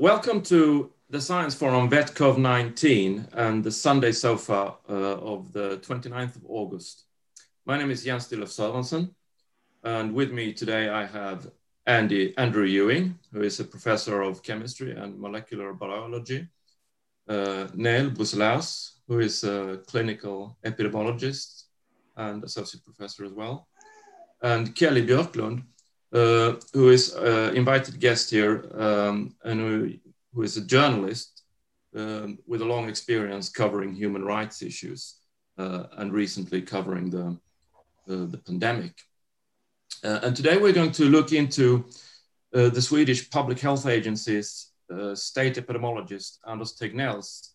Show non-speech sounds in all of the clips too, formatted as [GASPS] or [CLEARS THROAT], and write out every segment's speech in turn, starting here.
welcome to the Science Forum VetCov 19 and the Sunday Sofa uh, of the 29th of August. My name is Jens Stilhoff Sørensen, and with me today I have Andy, Andrew Ewing, who is a professor of chemistry and molecular biology, uh, Nele Brusselaers, who is a clinical epidemiologist and associate professor as well, and Kelly Björklund, uh, who is uh, invited guest here um, and who, who is a journalist um, with a long experience covering human rights issues uh, and recently covering the, the pandemic. Uh, and today we're going to look into uh, the Swedish Public Health Agency's uh, state epidemiologist Anders Tegnell's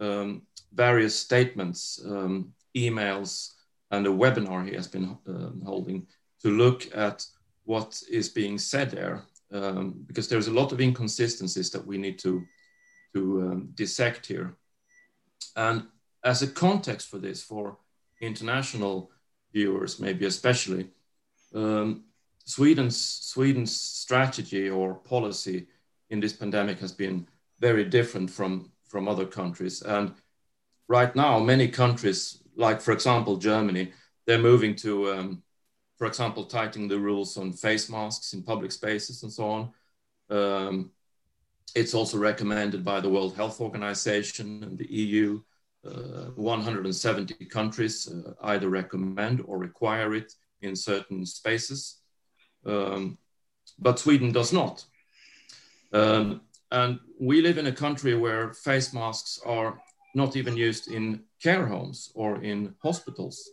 um, various statements, um, emails, and a webinar he has been um, holding to look at what is being said there, um, because there's a lot of inconsistencies that we need to, to um, dissect here. And as a context for this, for international viewers, maybe especially, um, Sweden's, Sweden's strategy or policy in this pandemic has been very different from, from other countries. And right now, many countries, like for example, Germany, they're moving to, um, for example, tightening the rules on face masks in public spaces and so on. Um, it's also recommended by the World Health Organization and the EU. Uh, 170 countries uh, either recommend or require it in certain spaces, um, but Sweden does not. Um, and we live in a country where face masks are not even used in care homes or in hospitals.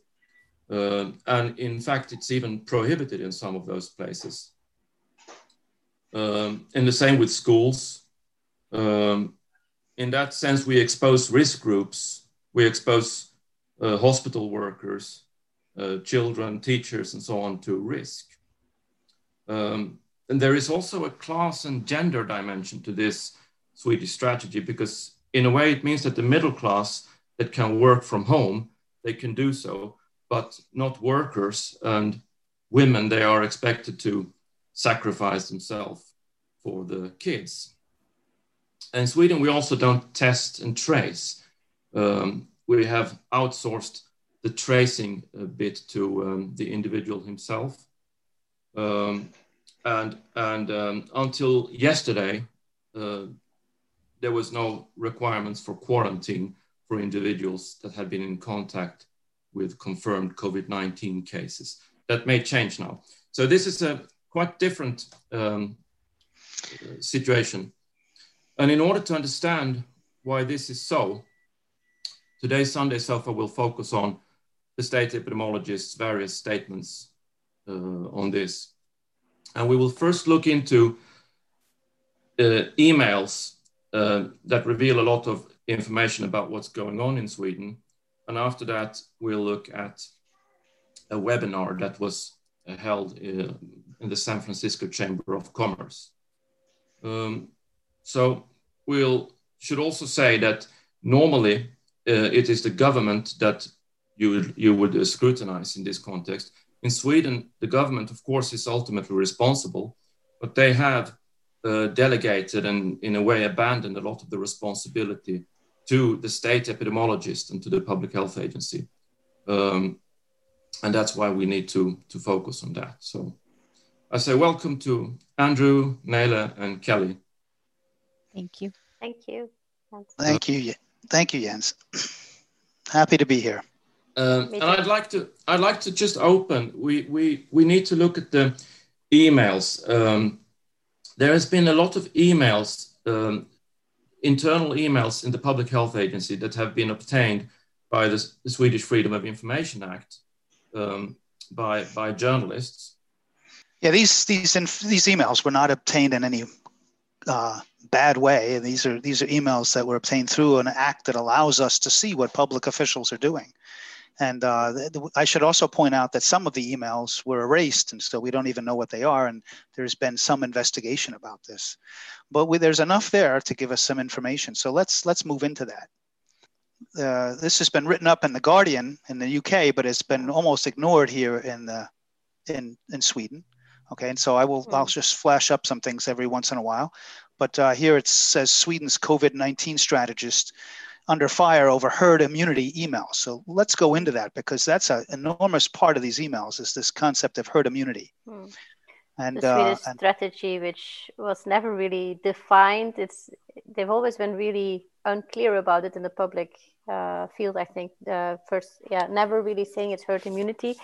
Uh, and in fact, it's even prohibited in some of those places. Um, and the same with schools. Um, in that sense, we expose risk groups, we expose uh, hospital workers, uh, children, teachers, and so on to risk. Um, and there is also a class and gender dimension to this Swedish strategy because, in a way, it means that the middle class that can work from home, they can do so, but not workers and women, they are expected to sacrifice themselves for the kids. In Sweden, we also don't test and trace. Um, we have outsourced the tracing a bit to um, the individual himself. Um, and and um, until yesterday, uh, there was no requirements for quarantine for individuals that had been in contact with confirmed COVID-19 cases. That may change now. So this is a quite different um, situation. And in order to understand why this is so, today's Sunday Sofa will focus on the state epidemiologist's various statements uh, on this. And we will first look into uh, emails uh, that reveal a lot of information about what's going on in Sweden. And after that, we'll look at a webinar that was uh, held uh, in the San Francisco Chamber of Commerce. Um, so we'll should also say that normally uh, it is the government that you would, you would uh, scrutinize in this context. In Sweden, the government, of course, is ultimately responsible, but they have uh, delegated and, in a way, abandoned a lot of the responsibility to the state epidemiologist and to the public health agency. Um, and that's why we need to, to focus on that. So I say welcome to Andrew, Nele, and Kelly. Thank you. Thank you. Thank you. Thank you, Jens. Happy to be here. Um, and I'd like to I'd like to just open. We we we need to look at the emails. Um, there has been a lot of emails, um, internal emails in the Public Health Agency that have been obtained by the, Swedish Freedom of Information Act um, by by journalists. Yeah, these these these emails were not obtained in any uh, bad way. And these are these are emails that were obtained through an act that allows us to see what public officials are doing. And uh, I should also point out that some of the emails were erased, and so we don't even know what they are. And there's been some investigation about this, but we, there's enough there to give us some information. So let's let's move into that. Uh, this has been written up in the Guardian in the UK, but it's been almost ignored here in the in in Sweden. Okay, and so I will I'll hmm. just flash up some things every once in a while. but uh, here it says Sweden's COVID 19 strategist under fire over herd immunity emails. So let's go into that because that's an enormous part of these emails is this concept of herd immunity. Hmm. And the Swedish uh, and, strategy, which was never really defined, it's they've always been really unclear about it in the public uh, field. I think the first, yeah, never really saying it's herd immunity.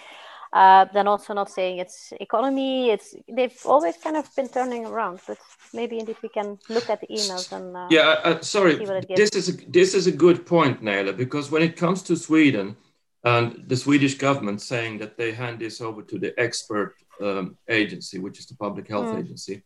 Uh, then also not saying it's economy. It's they've always kind of been turning around, but maybe indeed we can look at the emails and uh, yeah. Uh, sorry, this is a, this is a good point, Nele, because when it comes to Sweden and the Swedish government saying that they hand this over to the expert um, agency, which is the public health mm. agency,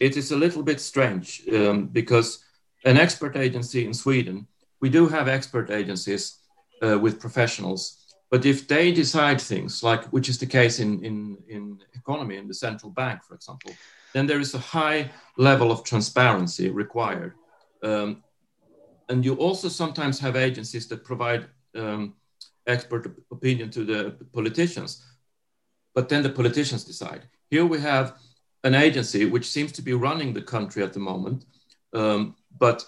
it is a little bit strange um, because an expert agency in Sweden, we do have expert agencies uh, with professionals but if they decide things, like which is the case in, in, in economy, in the central bank, for example, then there is a high level of transparency required. Um, and you also sometimes have agencies that provide um, expert opinion to the politicians, but then the politicians decide. Here we have an agency which seems to be running the country at the moment, um, but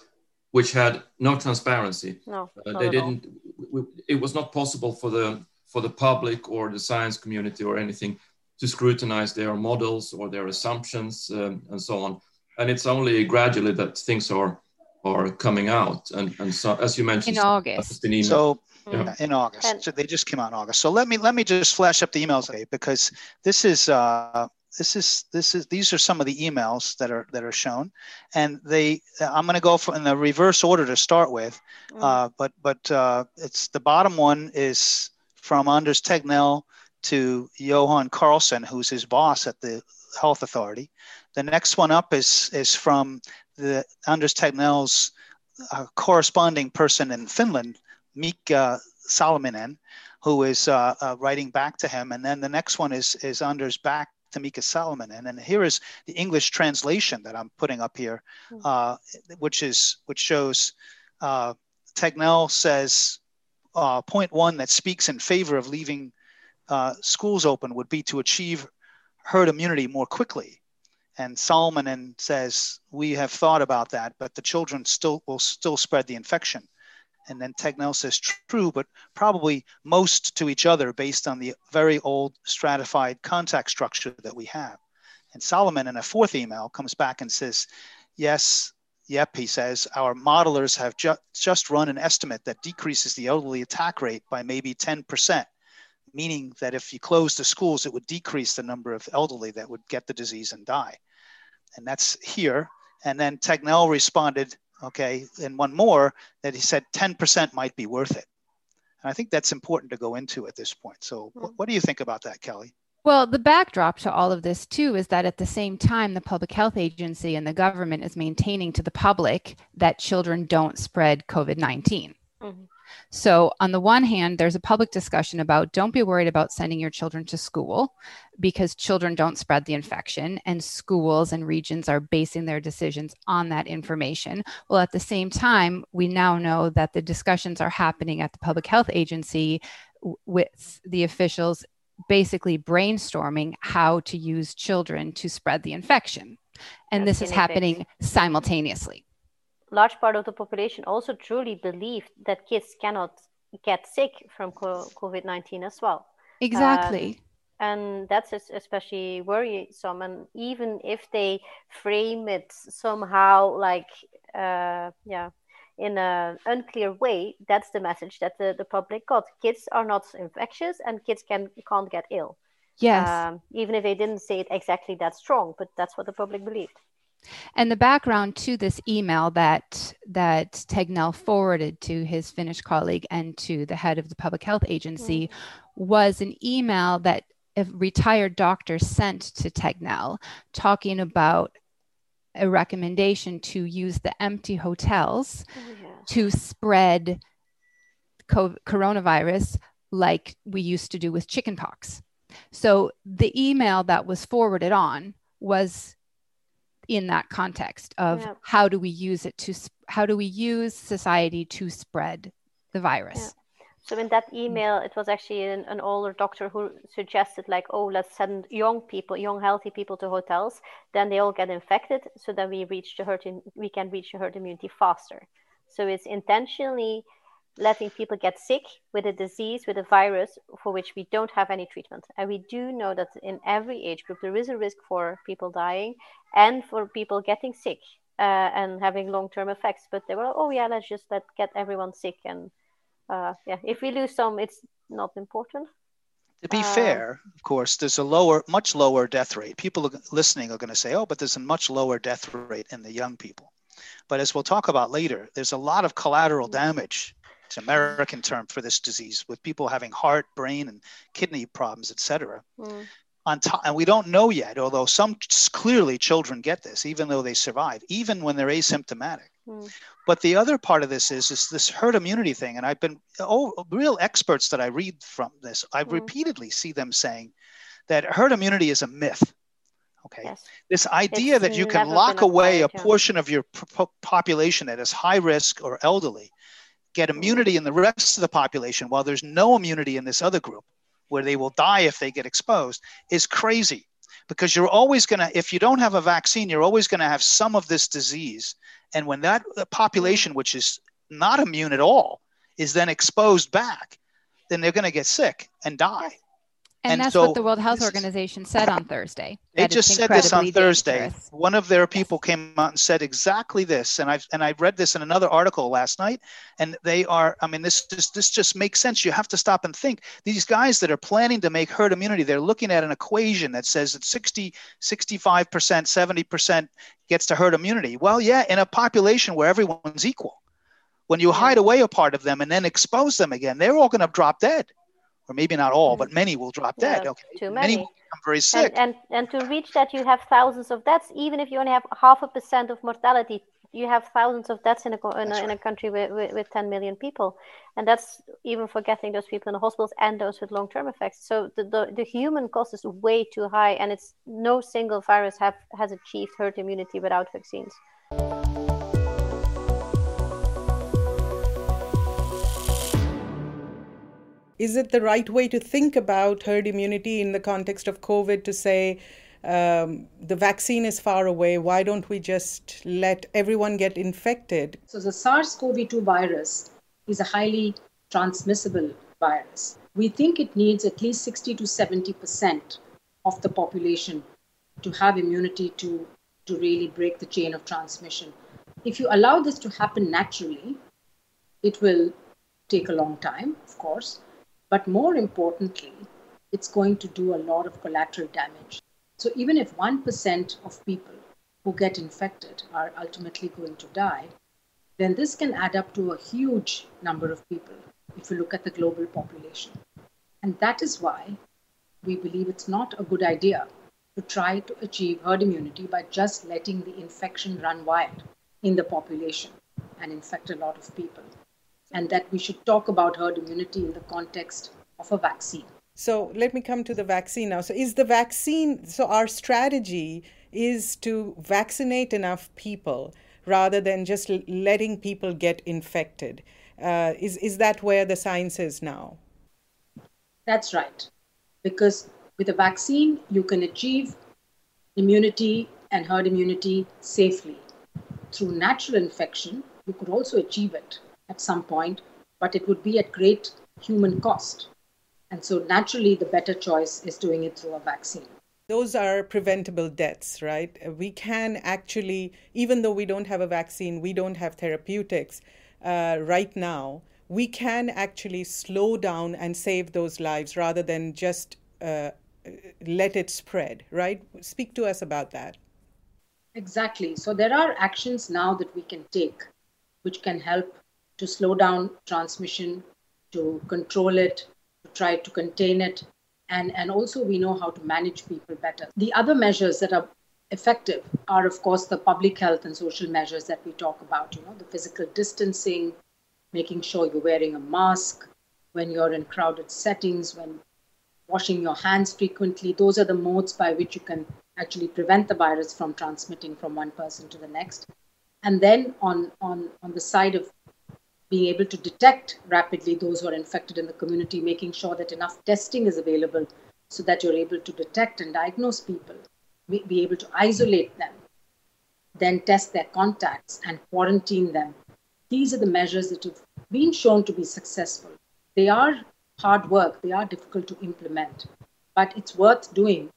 which had no transparency. No, uh, they didn't. All. It was not possible for the for the public or the science community or anything to scrutinize their models or their assumptions um, and so on. And it's only gradually that things are are coming out. And and so as you mentioned, in August. In so yeah. in August, so they just came out in August. So let me let me just flash up the emails okay, because this is. Uh, this is this is these are some of the emails that are that are shown. And they i'm going to go in the reverse order to start with mm. uh, but but uh, it's the bottom one is from anders tegnell to johan carlson who's his boss at the health authority. The next one up is is from the anders tegnell's uh, corresponding person in finland mika salminen who is uh, uh, writing back to him. And then the next one is is anders back to Mika Salminen. And then here is the English translation that I'm putting up here, hmm. uh, which is which shows uh, Tegnell says uh, point one that speaks in favor of leaving uh, schools open would be to achieve herd immunity more quickly. And Salminen and says we have thought about that, but the children still will still spread the infection. And then says true, but probably most to each other based on the very old stratified contact structure that we have. And Salminen in a fourth email comes back and says, yes, yep, he says, our modelers have ju- just run an estimate that decreases the elderly attack rate by maybe 10%, meaning that if you close the schools, it would decrease the number of elderly that would get the disease and die. And that's here. And then Tegnell responded, okay, and one more that he said 10% might be worth it. And I think that's important to go into at this point. So, what, what do you think about that, Kelly? Well, the backdrop to all of this, too, is that at the same time, the public health agency and the government is maintaining to the public that children don't spread COVID 19. Mm-hmm. So, on the one hand, there's a public discussion about don't be worried about sending your children to school because children don't spread the infection, and schools and regions are basing their decisions on that information. Well, at the same time, we now know that the discussions are happening at the public health agency with the officials basically brainstorming how to use children to spread the infection. And That's this is happening simultaneously large part of the population also truly believed that kids cannot get sick from COVID 19 as well. Exactly. Uh, and that's especially worrisome. And even if they frame it somehow like, uh, yeah, in an unclear way, that's the message that the, the public got. Kids are not infectious and kids can, can't get ill. Yes. Um, even if they didn't say it exactly that strong, but that's what the public believed. And the background to this email that that Tegnell forwarded to his Finnish colleague and to the head of the public health agency mm-hmm. was an email that a retired doctor sent to Tegnell talking about a recommendation to use the empty hotels oh, yeah. to spread co- coronavirus like we used to do with chickenpox. So the email that was forwarded on was in that context of yeah. how do we use it to how do we use society to spread the virus yeah. So in that email, it was actually an, an, older doctor who suggested like, oh, let's send young people, young healthy people to hotels. Then they all get infected, so then we reach the herd, in, we can reach the herd immunity faster. So it's intentionally letting people get sick with a disease, with a virus for which we don't have any treatment. And we do know that in every age group, there is a risk for people dying and for people getting sick uh, and having long-term effects. But they were, oh yeah, let's just let get everyone sick and uh, yeah, if we lose some, it's not important. To be uh, fair, of course, there's a lower, much lower death rate. People listening are going to say, "Oh, but there's a much lower death rate in the young people." But as we'll talk about later, there's a lot of collateral damage. It's American term for this disease, with people having heart, brain, and kidney problems, etc. Mm on top, and we don't know yet, although some clearly children get this, even though they survive, even when they're asymptomatic. Mm. But the other part of this is, is this herd immunity thing. And I've been, oh, real experts that I read from this, I mm. repeatedly see them saying that herd immunity is a myth. Okay. Yes. This idea it's that you can lock away a portion of your population that is high risk or elderly, get immunity in the rest of the population while there's no immunity in this other group where they will die if they get exposed is crazy. Because you're always going to if you don't have a vaccine you're always going to have some of this disease. And when that population which is not immune at all is then exposed back then they're going to get sick and die and, and that's so what the World Health Organization said on Thursday. They just said this on Thursday. Dangerous. One of their people came out and said exactly this, and I've and I read this in another article last night. And they are, I mean, this just this just makes sense. You have to stop and think. These guys that are planning to make herd immunity, they're looking at an equation that says that 60, 65 percent, 70 percent gets to herd immunity. Well, yeah, in a population where everyone's equal, when you hide away a part of them and then expose them again, they're all going to drop dead or maybe not all, but mm. many will drop dead. Yeah, okay, too many. become very sick. And, and, and to reach that, you have thousands of deaths. Even if you only have half a percent of mortality, you have thousands of deaths in a in, a, right. in a, country with, with, with, 10 million people, and that's even forgetting those people in the hospitals and those with long-term effects. So the, the, the human cost is way too high, and it's no single virus have has achieved herd immunity without vaccines. Is it the right way to think about herd immunity in the context of COVID to say um, the vaccine is far away? Why don't we just let everyone get infected? So, the SARS CoV 2 virus is a highly transmissible virus. We think it needs at least 60 to 70% of the population to have immunity to, to really break the chain of transmission. If you allow this to happen naturally, it will take a long time, of course, but more importantly, it's going to do a lot of collateral damage. So even if 1% of people who get infected are ultimately going to die, then this can add up to a huge number of people if you look at the global population. And that is why we believe it's not a good idea to try to achieve herd immunity by just letting the infection run wild in the population and infect a lot of people and that we should talk about herd immunity in the context of a vaccine. So let me come to the vaccine now. So is the vaccine so our strategy is to vaccinate enough people rather than just letting people get infected. Uh, is is that where the science is now? That's right, because with a vaccine you can achieve immunity and herd immunity safely. Through natural infection, you could also achieve it at some point, but it would be at great human cost. And so, naturally, the better choice is doing it through a vaccine. Those are preventable deaths, right? We can actually, even though we don't have a vaccine, we don't have therapeutics uh, right now, we can actually slow down and save those lives rather than just uh, let it spread, right? Speak to us about that. Exactly. So, there are actions now that we can take which can help to slow down transmission, to control it, to try to contain it. And, and also, we know how to manage people better. The other measures that are effective are, of course, the public health and social measures that we talk about, you know, the physical distancing, making sure you're wearing a mask when you're in crowded settings, when washing your hands frequently. Those are the modes by which you can actually prevent the virus from transmitting from one person to the next. And then on, on, on the side of being able to detect rapidly those who are infected in the community, making sure that enough testing is available so that you're able to detect and diagnose people, be able to isolate them, then test their contacts and quarantine them. These are the measures that have been shown to be successful. They are hard work, they are difficult to implement, but it's worth doing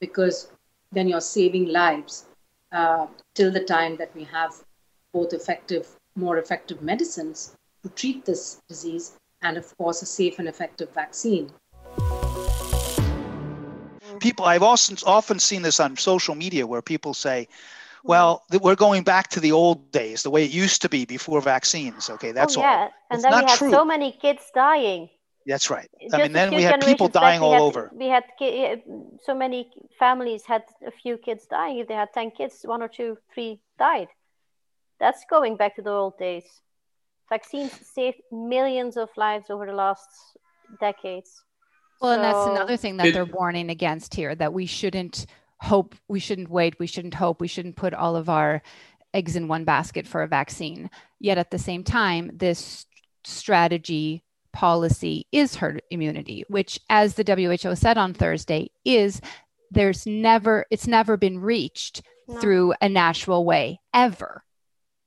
because then you're saving lives uh, till the time that we have both effective, more effective medicines to treat this disease and, of course, a safe and effective vaccine. People, I've often, often seen this on social media where people say, hmm. well, we're going back to the old days, the way it used to be before vaccines. Okay, that's oh, yeah. all. And it's then we had true. so many kids dying. That's right. Just I mean, then we had people dying all had, over. We had so many families had a few kids dying. If they had 10 kids, one or two, three died. That's going back to the old days. Vaccines saved millions of lives over the last decades. Well, so, and that's another thing that they're warning against here that we shouldn't hope, we shouldn't wait, we shouldn't hope, we shouldn't put all of our eggs in one basket for a vaccine. Yet at the same time, this strategy policy is herd immunity, which, as the WHO said on Thursday, is there's never, it's never been reached no. through a natural way ever.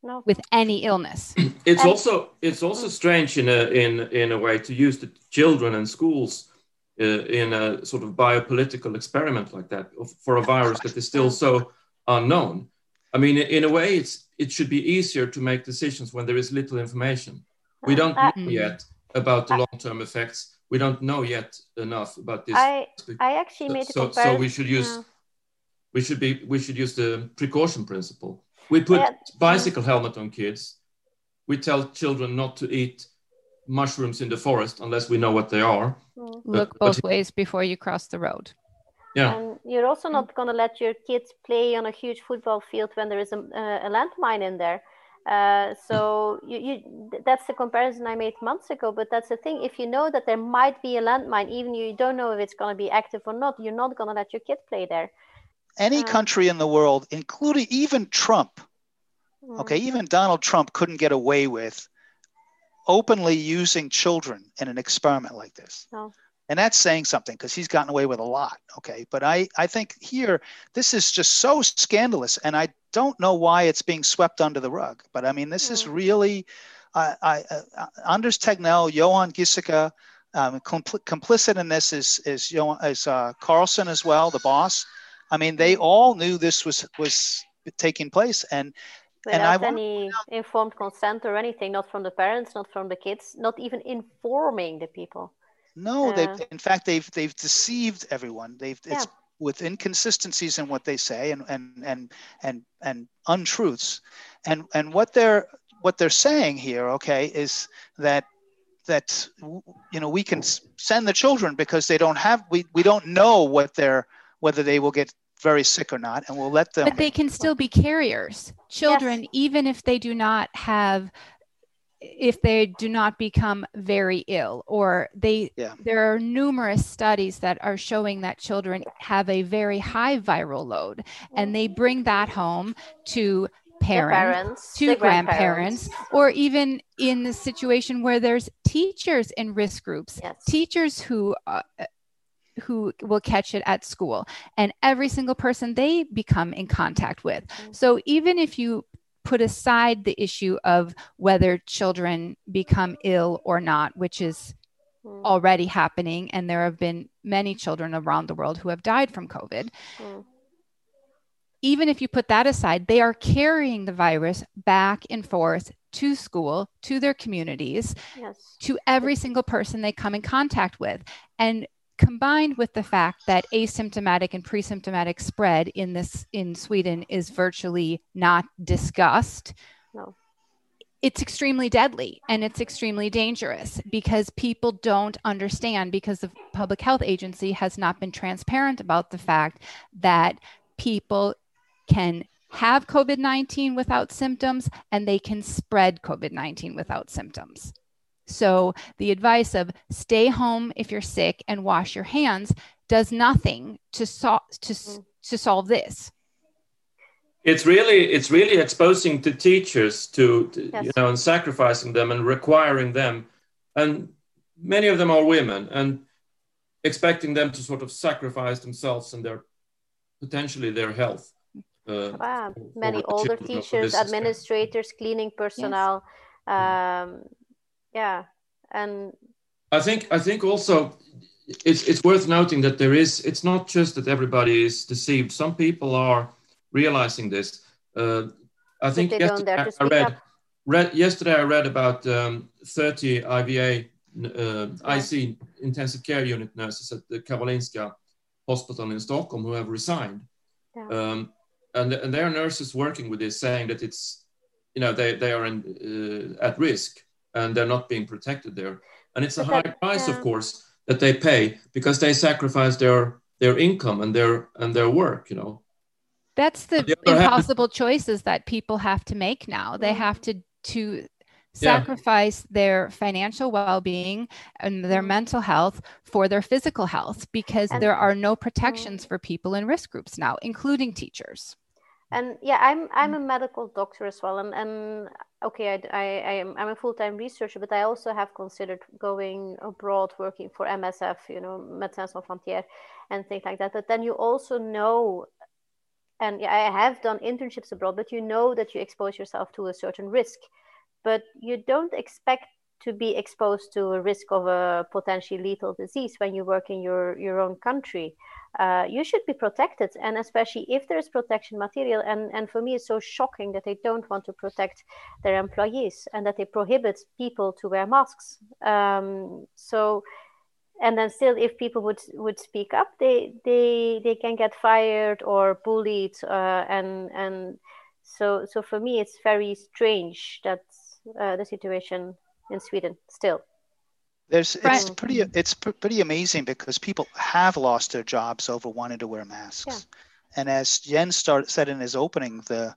No. with any illness. [CLEARS THROAT] It's and, also it's also strange in a in in a way to use the children and schools uh, in a sort of biopolitical experiment like that for a virus that is still so unknown. I mean, in a way, it's it should be easier to make decisions when there is little information. We don't uh, know yet about the long-term effects. We don't know yet enough about this. I, I actually made a so, so we should use yeah. we should be we should use the precaution principle. We put yeah. bicycle helmet on kids. We tell children not to eat mushrooms in the forest unless we know what they are. Mm. Look but, both but, ways before you cross the road. Yeah. And you're also not going to let your kids play on a huge football field when there is a, a landmine in there uh, so [LAUGHS] you, you, that's the comparison I made months ago. But that's the thing. If you know that there might be a landmine, even you don't know if it's going to be active or not, you're not going to let your kid play there. Any uh, country in the world, including even Trump, mm. okay, even Donald Trump couldn't get away with openly using children in an experiment like this. No and that's saying something because he's gotten away with a lot okay but i i think here this is just so scandalous and i don't know why it's being swept under the rug but i mean this is really uh, I, uh, Anders Tegnell, Johan Giesecke, um, compl- complicit in this is is, Johan, is uh, Carlson as well, the boss. I mean, they all knew this was was taking place, and without and any informed consent or anything, not from the parents, not from the kids, not even informing the people. No, uh, they in fact they've they've deceived everyone. They've yeah. it's with inconsistencies in what they say and and and and and untruths. And and what they're what they're saying here, okay, is that that you know we can send the children because they don't have we we don't know what they're whether they will get very sick or not and we'll let them but they can still be carriers children yes. even if they do not have if they do not become very ill or they yeah. there are numerous studies that are showing that children have a very high viral load and they bring that home to parents, parents to grandparents, or even in the situation where there's teachers in risk groups yes. teachers who uh, who will catch it at school and every single person they become in contact with. Mm-hmm. So even if you put aside the issue of whether children become ill or not, which is mm. already happening. And there have been many children around the world who have died from COVID. Mm. Even if you put that aside, they are carrying the virus back and forth to school, to their communities, yes. to every single person they come in contact with. And combined with the fact that asymptomatic and pre-symptomatic spread in this in Sweden is virtually not discussed. No. It's extremely deadly and it's extremely dangerous because people don't understand because the public health agency has not been transparent about the fact that people can have COVID 19 without symptoms and they can spread COVID 19 without symptoms. So the advice of stay home if you're sick and wash your hands does nothing to solve to mm. to solve this. it's really it's really exposing the teachers to, to yes. you know and sacrificing them and requiring them and many of them are women and expecting them to sort of sacrifice themselves and their potentially their health uh, wow. many older teachers administrators cleaning personnel yes. um, yeah and i think i think also it's it's worth noting that there is it's not just that everybody is deceived some people are realizing this. Uh, I think yesterday I read, read, yesterday I read about um, 30 IVA uh, IC intensive care unit nurses at the Karolinska Hospital in Stockholm who have resigned. Yeah. Um, and, and there are nurses working with this saying that it's, you know, they, they are in, uh, at risk and they're not being protected there. And it's a high price, of course, that they pay because they sacrifice their their income and their and their work, you know. That's the impossible choices that people have to make now. They mm-hmm. have to to sacrifice yeah. their financial well-being and their mm-hmm. mental health for their physical health because there are no protections for people in risk groups now including teachers and yeah i'm i'm mm. a medical doctor as well. And and okay i i, I am i'm a full-time researcher but i also have considered going abroad working for msf you know médecins sans frontières and things like that. But then you also know and I have done internships abroad, but you know that you expose yourself to a certain risk, but you don't expect to be exposed to a risk of a potentially lethal disease when you work in your, your own country. Uh, you should be protected, and especially if there's protection material. And, and for me, it's so shocking that they don't want to protect their employees and that they prohibit people to wear masks. Um, so and then still if people would would speak up they they they can get fired or bullied uh, and and so so for me it's very strange that uh, the situation in sweden still there's it's pretty it's pretty amazing because people have lost their jobs over wanting to wear masks yeah. and as jens start, said in his opening the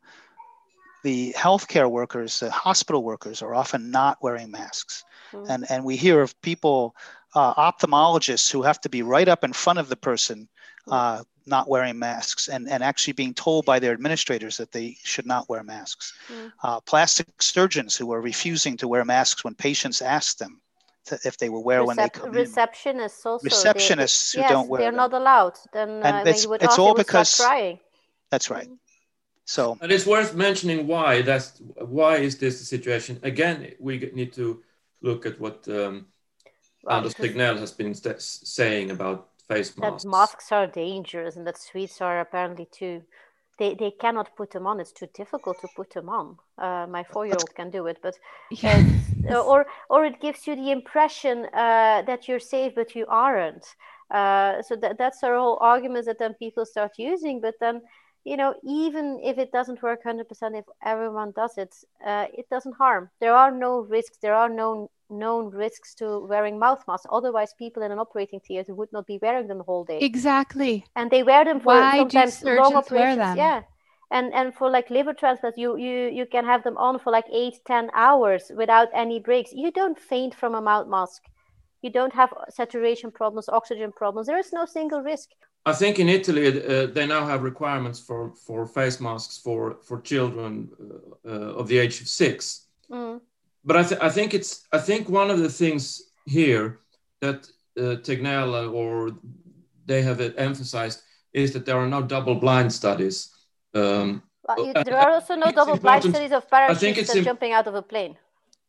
the healthcare workers the hospital workers are often not wearing masks mm. and and we hear of people uh, ophthalmologists who have to be right up in front of the person uh, not wearing masks and, and actually being told by their administrators that they should not wear masks. Mm. Uh, plastic surgeons who are refusing to wear masks when patients ask them to, if they will wear Recep- when they come receptionists in. also receptionists they, who yes, don't wear they're them. not allowed then uh, it's, it's ask, all because crying. that's right mm. so and it's worth mentioning why that's why is this the situation again we need to look at what um, Anders Tegnell has been st- saying about face masks. That masks are dangerous and that Swedes are apparently too. They, they cannot put them on. It's too difficult to put them on. Uh, my four-year-old can do it, but [LAUGHS] yes. uh, or or it gives you the impression uh, that you're safe, but you aren't. Uh, so that, that's our whole argument that then people start using. But then, you know, even if it doesn't work 100%, if everyone does it, uh, it doesn't harm. There are no risks. There are no known risks to wearing mouth masks. Otherwise, people in an operating theater would not be wearing them the whole day. Exactly. And they wear them for Why sometimes long operations. Yeah. And and for like liver transplants, you you you can have them on for like eight ten hours without any breaks. You don't faint from a mouth mask. You don't have saturation problems, oxygen problems. There is no single risk. I think in Italy uh, they now have requirements for, for face masks for for children uh, uh, of the age of six. Mm but I, th- I think it's I think one of the things here that uh, Tegnell or they have emphasized is that there are no double-blind studies. Um, you, there are also no double-blind studies of parachutes Im- jumping out of a plane.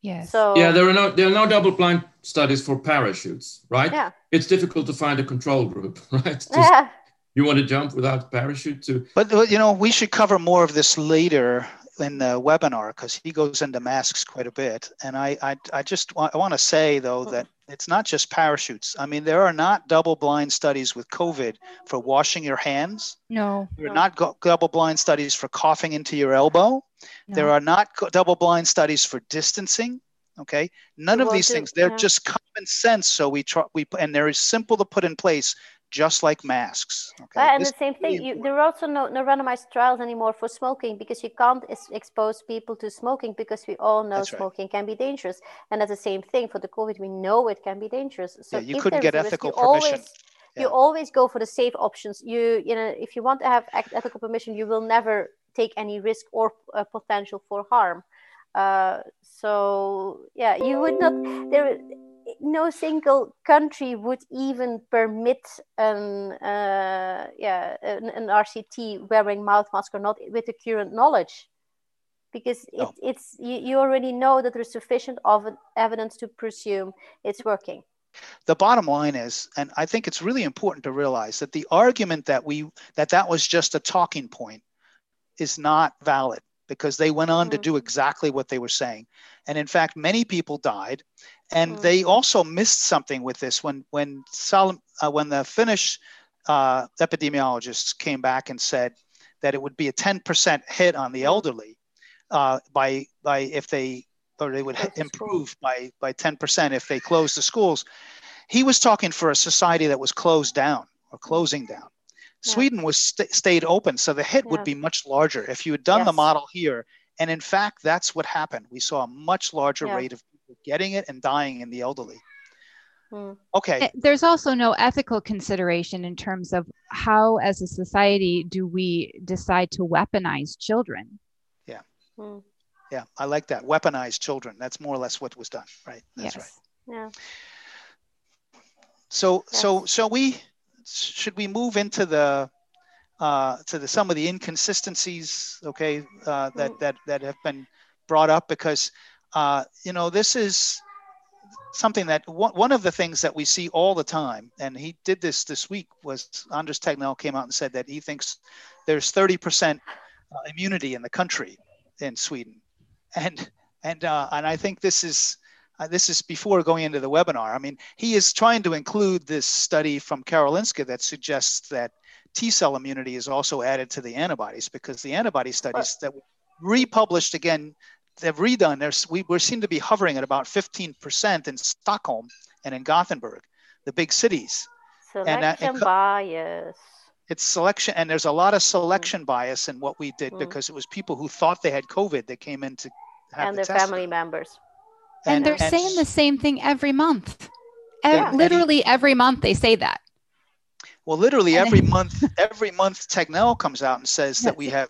Yes. So yeah, there are no there are no double-blind studies for parachutes, right? Yeah. It's difficult to find a control group, [LAUGHS] right? Just, yeah. You want to jump without a parachute to. But you know, we should cover more of this later in the webinar because he goes into masks quite a bit. And I, I, I just want, I want to say though that it's not just parachutes. I mean, there are not double-blind studies with COVID for washing your hands. No. There are not go- double-blind studies for coughing into your elbow. No. There are not co- double-blind studies for distancing. Okay, none of these things. They're yeah. just common sense. So we try. We and they're simple to put in place just like masks. Okay? and this the same thing, you, there are also no, no randomized trials anymore for smoking because you can't expose people to smoking because we all know That's smoking right. can be dangerous. And that's the same thing for the COVID. We know it can be dangerous. So yeah, you couldn't get ethical risk, permission. Always, you always go for the safe options you you know if you want to have ethical permission you will never take any risk or uh, potential for harm uh, so yeah you would not there no single country would even permit an uh, yeah an, an, RCT wearing mouth mask or not with the current knowledge because it, no. it's you, you already know that there's sufficient of evidence to presume it's working the bottom line is and i think it's really important to realize that the argument that we that that was just a talking point is not valid because they went on mm-hmm. to do exactly what they were saying and in fact many people died and mm-hmm. they also missed something with this when when Sol- uh, when the finnish uh, epidemiologists came back and said that it would be a 10% hit on the mm-hmm. elderly uh, by by if they or they would improve by by 10% if they closed the schools. He was talking for a society that was closed down or closing down. Yeah. Sweden was st- stayed open, so the hit yeah. would be much larger if you had done yes. the model here. And in fact, that's what happened. We saw a much larger yeah. rate of people getting it and dying in the elderly. Hmm. Okay. There's also no ethical consideration in terms of how, as a society, do we decide to weaponize children? Yeah. Hmm. Yeah, I like that. Weaponize children. That's more or less what was done, right? That's yes. right. Yeah. So, yes. so, so we should we move into the uh, to the some of the inconsistencies, okay, uh, that mm. that that have been brought up because uh, you know this is something that one, one of the things that we see all the time, and he did this this week was Anders Tegnell came out and said that he thinks there's 30% uh, immunity in the country in Sweden, and and uh, and I think this is uh, this is before going into the webinar. I mean, he is trying to include this study from Karolinska that suggests that T cell immunity is also added to the antibodies because the antibody studies that were republished again, they've redone. There's we we seem to be hovering at about 15% in Stockholm and in Gothenburg, the big cities. Selection and, uh, and, bias it's selection and there's a lot of selection bias in what we did mm. because it was people who thought they had covid that came in to have and the their family members and, and they're and, saying the same thing every month yeah. literally he, every month they say that well literally every month every month Tegnell comes out and says that we have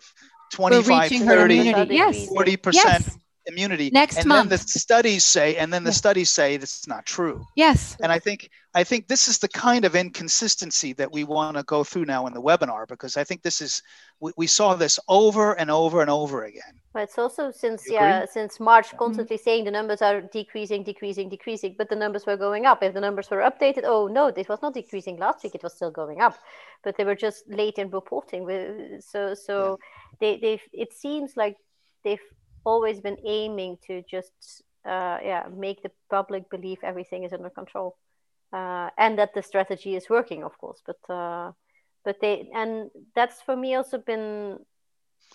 25 30 yes. 40 percent yes immunity next and month. then the studies say and then the studies say that's not true yes and i think i think this is the kind of inconsistency that we want to go through now in the webinar because i think this is we, we saw this over and over and over again but it's also since yeah since march mm-hmm. constantly mm-hmm. saying the numbers are decreasing decreasing decreasing but the numbers were going up if the numbers were updated oh no this was not decreasing last week it was still going up but they were just late in reporting so so yeah. they they it seems like they've always been aiming to just uh, yeah make the public believe everything is under control. Uh, and that the strategy is working of course but uh, but they and that's for me also been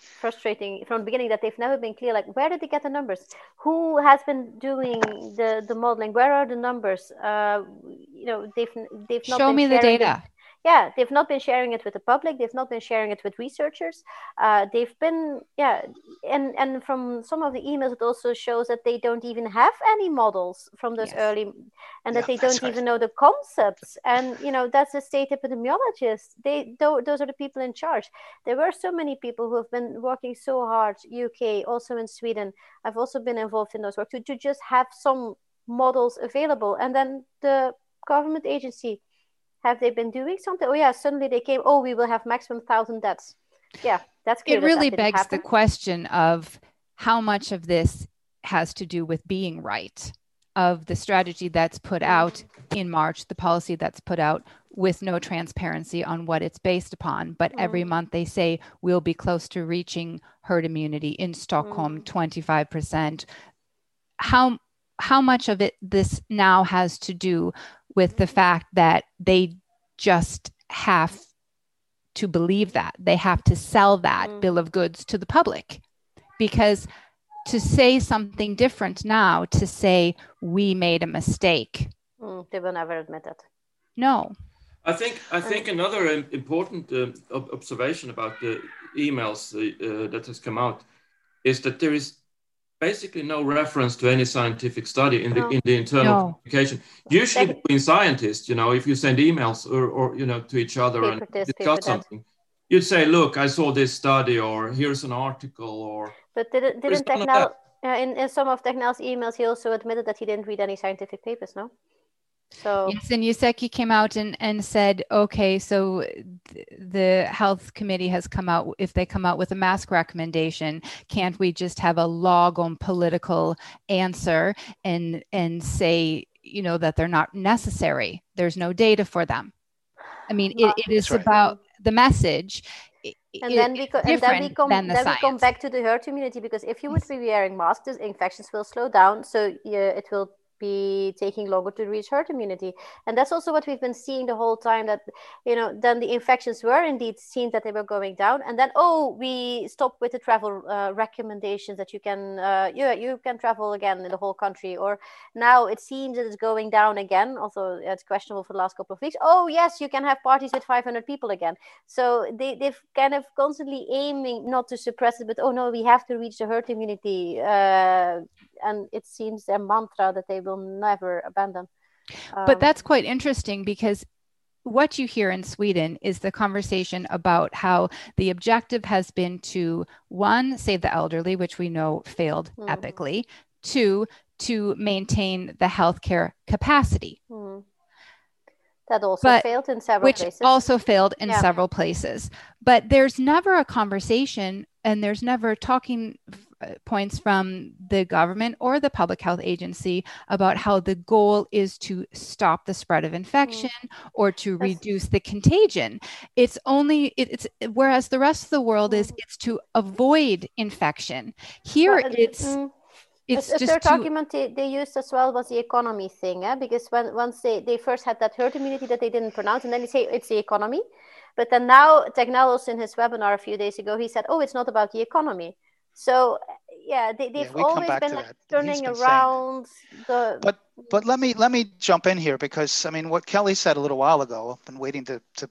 frustrating from the beginning that they've never been clear like where did they get the numbers? Who has been doing the the modeling? Where are the numbers? Uh, you know they've they've not show me the data yeah they've not been sharing it with the public they've not been sharing it with researchers. Uh, they've been yeah and and from some of the emails it also shows that they don't even have any models from those yes. early and that yeah, they don't right. even know the concepts. And you know that's the state epidemiologist they those are the people in charge. There were so many people who have been working so hard uk also in sweden. I've also been involved in those work to, to just have some models available. And then the government agency have they been doing something? Oh yeah, suddenly they came. Oh, we will have maximum thousand deaths. Yeah, that's good. It really that begs happen. the question of how much of this has to do with being right, of the strategy that's put out in March, the policy that's put out with no transparency on what it's based upon. But mm. every month they say we'll be close to reaching herd immunity in Stockholm, mm. 25%. How how much of it this now has to do with the fact that they just have to believe that. They have to sell that mm. bill of goods to the public. Because to say something different now to say we made a mistake. Mm, they will never admit it. No. I think i think another important uh, observation about the emails uh, that has come out is that there is basically no reference to any scientific study in the no. in the internal no. communication. Usually between scientists, you know, if you send emails or, or you know to each other and this, discuss something, you'd say, "Look, I saw this study," or "Here's an article," or. But didn't didn't Tegnell, uh, in in some of Tegnell's emails, he also admitted that he didn't read any scientific papers. No. So yes, and Giesecke came out and, and said, okay, so th- the health committee has come out. If they come out with a mask recommendation, can't we just have a log on political answer and and say, you know, that they're not necessary? There's no data for them. I mean, it, uh, it is right. about the message. And then, we co- and then we come then the we come back to the herd immunity because if you would be wearing masks, infections will slow down. So yeah, it will be taking longer to reach herd immunity and that's also what we've been seeing the whole time that you know then the infections were indeed seen that they were going down. And then oh we stopped with the travel uh, recommendations that you can uh, yeah you can travel again in the whole country. Or now it seems that it's going down again. Although it's questionable for the last couple of weeks. Oh yes you can have parties with 500 people again. So they, they've kind of constantly aiming not to suppress it but oh no we have to reach the herd immunity uh, and it seems their mantra that they will never abandon. Um, but that's quite interesting because what you hear in Sweden is the conversation about how the objective has been to one, save the elderly, which we know failed mm-hmm. epically, two, to maintain the healthcare capacity. Mm-hmm. That also but, failed in several which places. also failed in yeah. several places. But there's never a conversation and there's never talking points from the government or the public health agency about how the goal is to stop the spread of infection mm. or to That's... reduce the contagion. It's only it, it's whereas the rest of the world is it's to avoid infection. Here well, it's mm. It's a, third to... argument they, they, used as well was the economy thing, eh? because when once they, they first had that herd immunity that they didn't pronounce, and then they say it's the economy. But then now Tegnell in his webinar a few days ago, he said, Oh, it's not about the economy. So yeah, they, have yeah, always been turning been around the. But but let me let me jump in here because I mean what Kelly said a little while ago. I've been waiting to to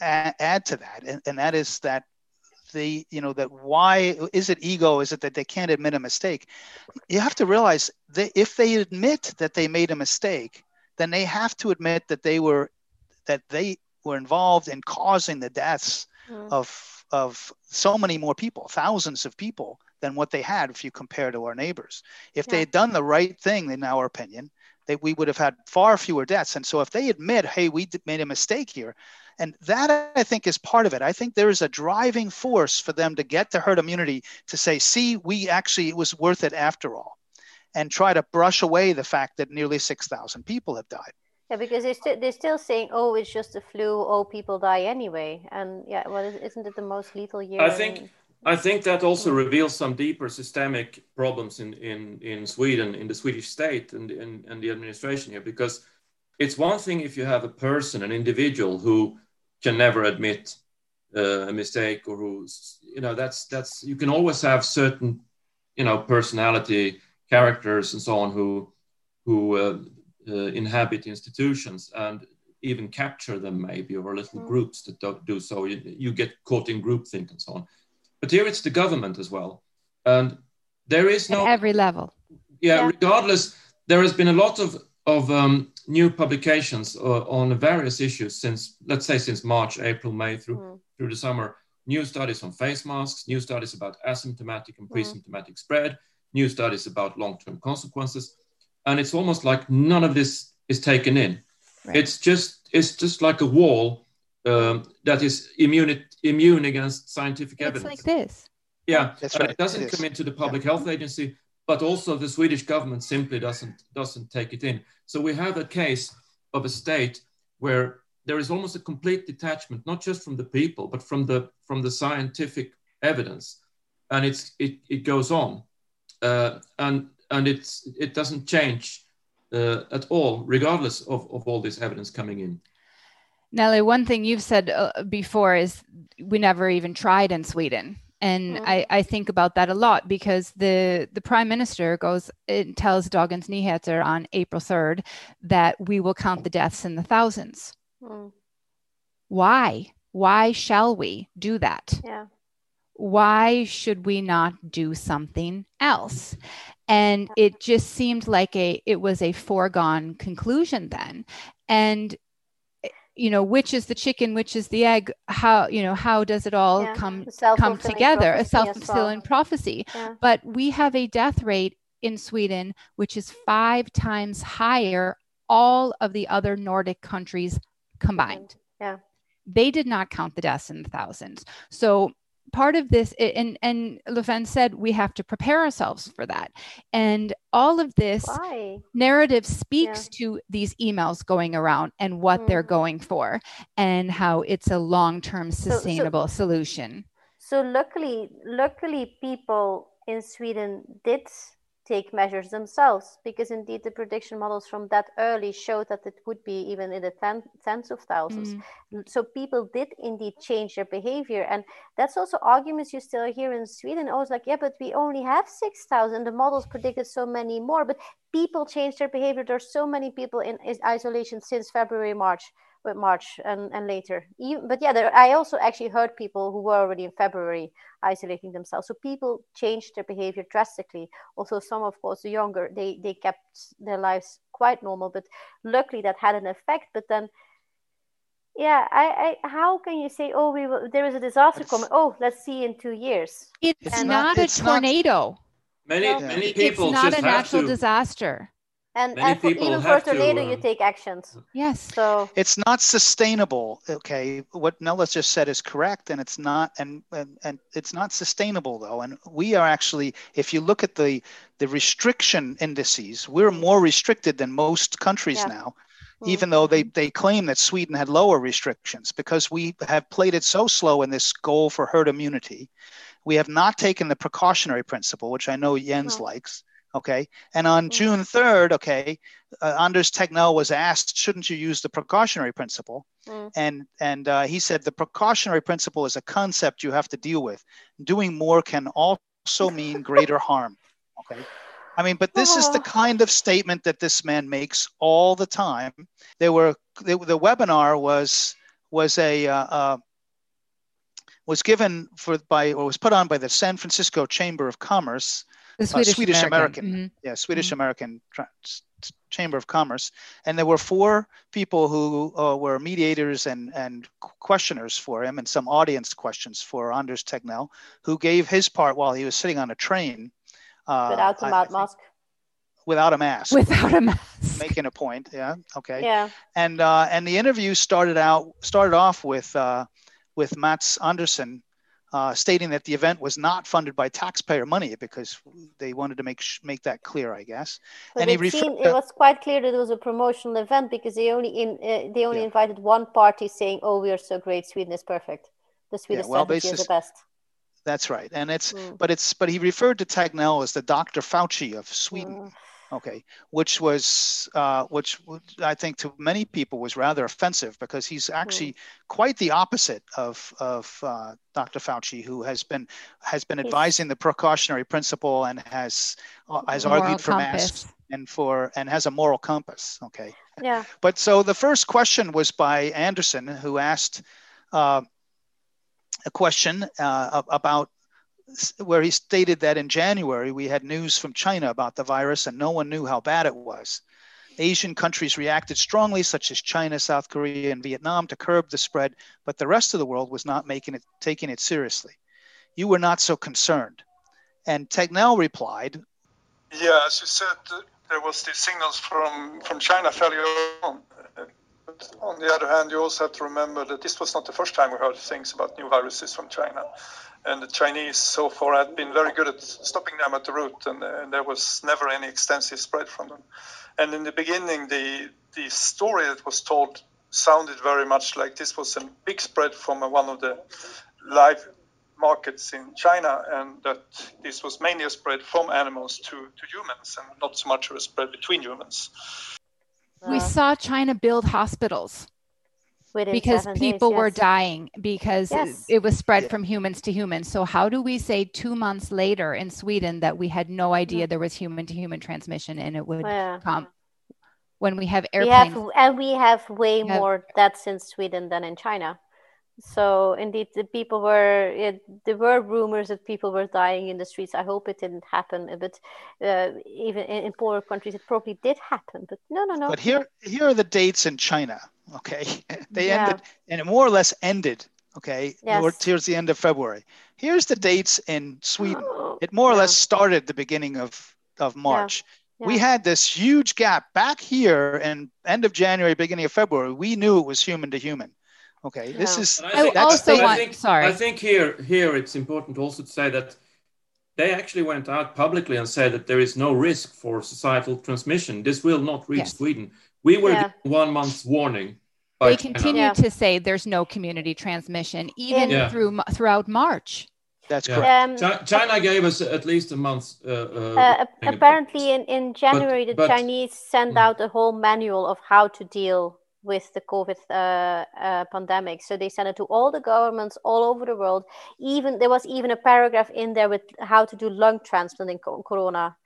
add to that, and, and that is that the you know that why is it ego is it that they can't admit a mistake you have to realize that if they admit that they made a mistake then they have to admit that they were that they were involved in causing the deaths mm. of of so many more people, thousands of people than what they had if you compare to our neighbors. If yeah. they had done the right thing, in our opinion, they, we would have had far fewer deaths. And so if they admit, hey, we made a mistake here, and that I think is part of it. I think there is a driving force for them to get to herd immunity to say, see, we actually, it was worth it after all, and try to brush away the fact that nearly 6,000 people have died. Yeah, because they're, st- they're still saying, "Oh, it's just a flu. Oh, people die anyway." And yeah, well, isn't it the most lethal year? I think in... I think that also reveals some deeper systemic problems in in in Sweden, in the Swedish state, and and, and the administration here. Because it's one thing if you have a person, an individual who can never admit uh, a mistake, or who's you know that's that's you can always have certain you know personality characters and so on who who uh, inhabit institutions and even capture them maybe or little mm. groups that do, do so you, you, get caught in groupthink and so on but here it's the government as well and there is no At every level yeah, yeah, regardless there has been a lot of of um, new publications uh, on various issues since let's say since march april may through mm. through the summer new studies on face masks new studies about asymptomatic and mm. pre-symptomatic mm. spread new studies about long-term consequences and it's almost like none of this is taken in. Right. It's just it's just like a wall um, that is immune immune against scientific it's evidence. It's like this. Yeah, That's right. it doesn't it come into the public yeah. health agency, but also the Swedish government simply doesn't doesn't take it in. So we have a case of a state where there is almost a complete detachment, not just from the people, but from the from the scientific evidence, and it's it, it goes on, uh, and and it's it doesn't change uh, at all, regardless of, of all this evidence coming in. Nele, one thing you've said uh, before is we never even tried in Sweden. And mm-hmm. I, I think about that a lot because the, the prime minister goes and tells Dagens Nyheter on April 3rd that we will count the deaths in the thousands. Mm. Why? Why shall we do that? Yeah why should we not do something else? And it just seemed like a it was a foregone conclusion then. And you know which is the chicken which is the egg how you know how does it all yeah. come come together a self-fulfilling well. prophecy yeah. but we have a death rate in sweden which is five times higher all of the other nordic countries combined yeah they did not count the deaths in the thousands so part of this and and Löfven said we have to prepare ourselves for that and all of this Why? narrative speaks yeah. to these emails going around and what mm. they're going for and how it's a long-term sustainable so, so, solution so luckily luckily people in sweden did take measures themselves because indeed the prediction models from that early showed that it would be even in the ten, tens of 1000s mm. so people did indeed change their behavior and that's also arguments you still hear in sweden. I was like yeah but we only have 6000 the models predicted so many more but people change their behavior. There's so many people in isolation since february march with March and, and later. Even, but yeah, there, I also actually heard people who were already in February isolating themselves. So people changed their behavior drastically. Also, some, of course, the younger, they, they kept their lives quite normal. But luckily, that had an effect. But then, yeah, I, I how can you say, oh, we will, there is a disaster it's, coming? Oh, let's see in two years. It's, it's not, not, a tornado. Not, many, many people it's not a natural to, disaster and, and for, even further later uh, you take actions yes so it's not sustainable okay what Nele just said is correct and it's not and, and and it's not sustainable though and we are actually if you look at the the restriction indices we're more restricted than most countries yeah. now mm-hmm. even though they, they claim that Sweden had lower restrictions because we have played it so slow in this goal for herd immunity. We have not taken the precautionary principle, which I know Jens oh. likes, Okay. And on mm-hmm. June 3rd, okay, uh, Anders Tegnell was asked, shouldn't you use the precautionary principle? Mm. And, and uh, he said, the precautionary principle is a concept you have to deal with. Doing more can also mean [LAUGHS] greater harm. Okay. I mean, but this is the kind of statement that this man makes all the time. There were the, the webinar was was a uh, uh, was given for by or was put on by the San Francisco Chamber of Commerce the Swedish, uh, Swedish American, American. Mm-hmm. yeah, Swedish mm-hmm. American Chamber of Commerce, and there were four people who uh, were mediators and and questioners for him, and some audience questions for Anders Tegnell, who gave his part while he was sitting on a train. Uh, without a I, mask. Without a mask. Without a mask. Making a point, yeah, okay. Yeah. And uh, and the interview started out started off with uh, with Mats Andersson uh, stating that the event was not funded by taxpayer money because they wanted to make sh- make that clear, I guess. But and it, refer- seemed, it was quite clear that it was a promotional event because they only in uh, they only yeah. invited one party saying, "Oh, we are so great, Sweden is perfect. The Swedish yeah, well, strategy is the best." That's right, and it's mm. but it's but he referred to Tegnell as the Dr. Fauci of Sweden. Mm okay. Which was uh, which i think to many people was rather offensive because he's actually mm. quite the opposite of of uh, dr fauci who has been has been advising the precautionary principle and has uh, has moral argued for compass. masks and for and has a moral compass. Okay. Yeah. But so the first question was by anderson who asked uh, a question uh, about where he stated that in January we had news from China about the virus and no one knew how bad it was. Asian countries reacted strongly, such as China, South Korea, and Vietnam, to curb the spread, but the rest of the world was not making it, taking it seriously. You were not so concerned. And Tegnell replied, Yeah, as you said, there was the signals from, from China fairly early on. But on the other hand, you also have to remember that this was not the first time we heard things about new viruses from China and the Chinese so far had been very good at stopping them at the root, and, uh, and, there was never any extensive spread from them. And in the beginning, the the story that was told sounded very much like this was a big spread from one of the live markets in China, and that this was mainly a spread from animals to, to humans, and not so much of a spread between humans. We saw China build hospitals because people days, were dying because yes. it, it, was spread yeah. from humans to humans. So how do we say two months later in Sweden that we had no mm-hmm. idea there was human to human transmission and it would yeah. come when we have airplanes? We have, and we have way we have, more deaths in Sweden than in China. So indeed, the people were it, there were rumors that people were dying in the streets. I hope it didn't happen, but uh, even in, in, poorer countries, it probably did happen. But no, no, no. But here, here are the dates in China. Okay, [LAUGHS] they yeah. ended, and it more or less ended. Okay, yes. towards the end of February. Here's the dates in Sweden. [GASPS] It more or yeah. less started the beginning of of March. Yeah. We had this huge gap back here in end of January, beginning of February. We knew it was human to human. Okay, this is. I, think, also want, I think, sorry. I think here here it's important also to say that they actually went out publicly and said that there is no risk for societal transmission. This will not reach yes. Sweden. We were yeah. one month's warning. They continue to say there's no community transmission even yeah. through throughout March. That's correct. Um, China gave us at least a month. Uh, uh, uh, apparently, in, in January, but, the but, Chinese sent mm. out a whole manual of how to deal with the COVID uh, uh, pandemic. So they sent it to all the governments all over the world. Even there was even a paragraph in there with how to do lung transplant in corona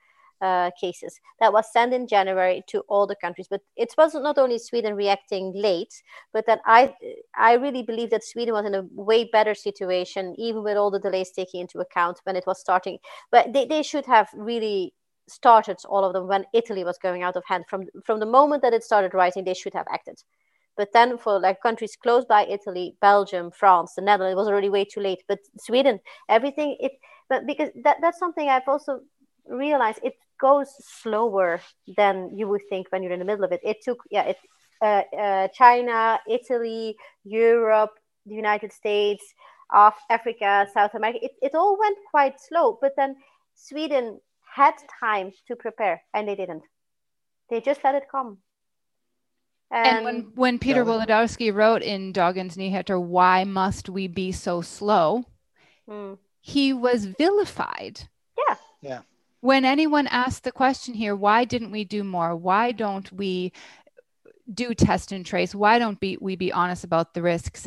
uh, cases that was sent in January to all the countries. But it wasn't not only Sweden reacting late, but that I I really believe that Sweden was in a way better situation, even with all the delays taking into account when it was starting. But they, they should have really started all of them when Italy was going out of hand. From from the moment that it started rising, they should have acted. But then for like countries close by Italy, Belgium, France, the Netherlands, it was already way too late. But Sweden, everything it but because that, that's something I've also realized it goes slower than you would think when you're in the middle of it. It took yeah, it uh, uh, China, Italy, Europe, the United States, of Africa, South America. It, it all went quite slow, but then Sweden had time to prepare and they didn't. They just let it come. And, and when, when Peter yeah. Wolodarski wrote in Dagens Nyheter, Why Must We Be So Slow? Mm. He was vilified. Yeah. Yeah. When anyone asked the question here, why didn't we do more? Why don't we do test and trace? Why don't we, we be honest about the risks?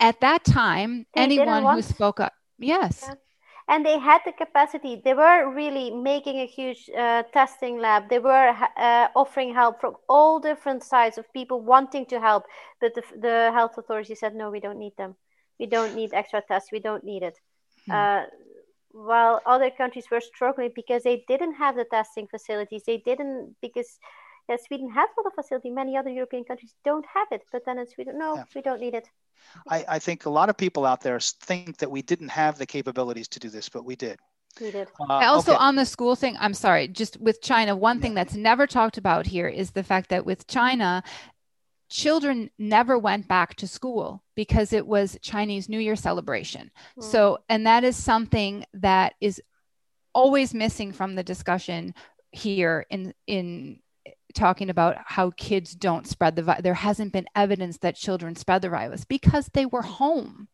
At that time, they anyone who spoke up, yes. Yeah and they had the capacity. They were really making a huge uh, testing lab. They were uh, offering help from all different sides of people wanting to help. But the, the health authority said no we don't need them. We don't need extra tests. We don't need it. Hmm. uh, while other countries were struggling because they didn't have the testing facilities. They didn't because yeah, Sweden has a lot of facility. Many other European countries don't have it, but then in Sweden, no, yeah. we don't need it. I, I think a lot of people out there think that we didn't have the capabilities to do this, but we did. We did. Uh, also, okay. on the school thing, I'm sorry, just with China, one thing that's never talked about here is the fact that with China, children never went back to school because it was Chinese New Year celebration. Mm. So, and that is something that is always missing from the discussion here in in talking about how kids don't spread the virus. There hasn't been evidence that children spread the virus because they were home.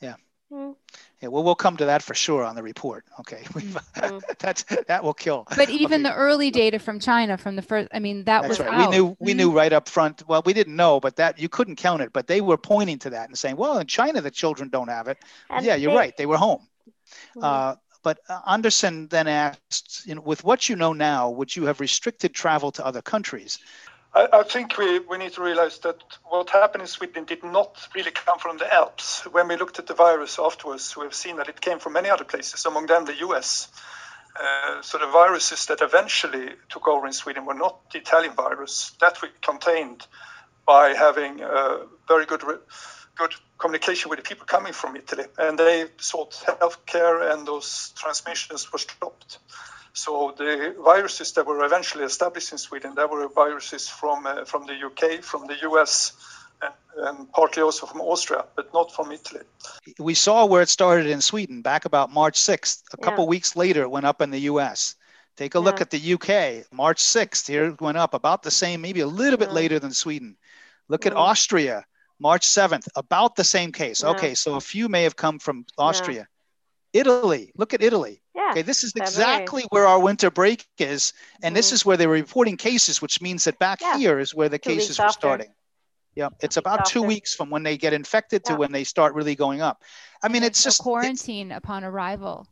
Yeah. Mm. Yeah, well, we'll come to that for sure on the report. Okay, [LAUGHS] mm. [LAUGHS] that's that will kill. But even okay. the early data from China, from the first, I mean, that that's was right. Out. We knew we mm. knew right up front. Well, we didn't know, but that you couldn't count it. But they were pointing to that and saying, "Well, in China, the children don't have it." And yeah, you're right. They were home. Mm. Uh, but uh, Andersson then asked, you know, with what you know now, would you have restricted travel to other countries? I, think we, we need to realize that what happened in Sweden did not really come from the Alps. When we looked at the virus afterwards, we've seen that it came from many other places, among them the US. Uh, so the viruses that eventually took over in Sweden were not the Italian virus. That we contained by having a very good, good communication with the people coming from Italy, and they sought health care, and those transmissions were stopped. So the viruses that were eventually established in Sweden, there were viruses from uh, from the UK, from the US, and, and, partly also from Austria, but not from Italy. We saw where it started in Sweden back about March 6th. A couple yeah. weeks later, it went up in the US. Take a yeah. look at the UK. March 6th, here it went up about the same, maybe a little bit yeah. later than Sweden. Look at Austria March 7th, about the same case. Yeah. Okay, so a few may have come from Austria. Yeah. Italy, look at Italy. Yeah, okay, this is exactly where our winter break is. And mm this is where they were reporting cases, which means that back here is where the two cases were starting. Yeah, it's about two weeks from when they get infected to when they start really going up. I mean, it's just quarantine upon arrival.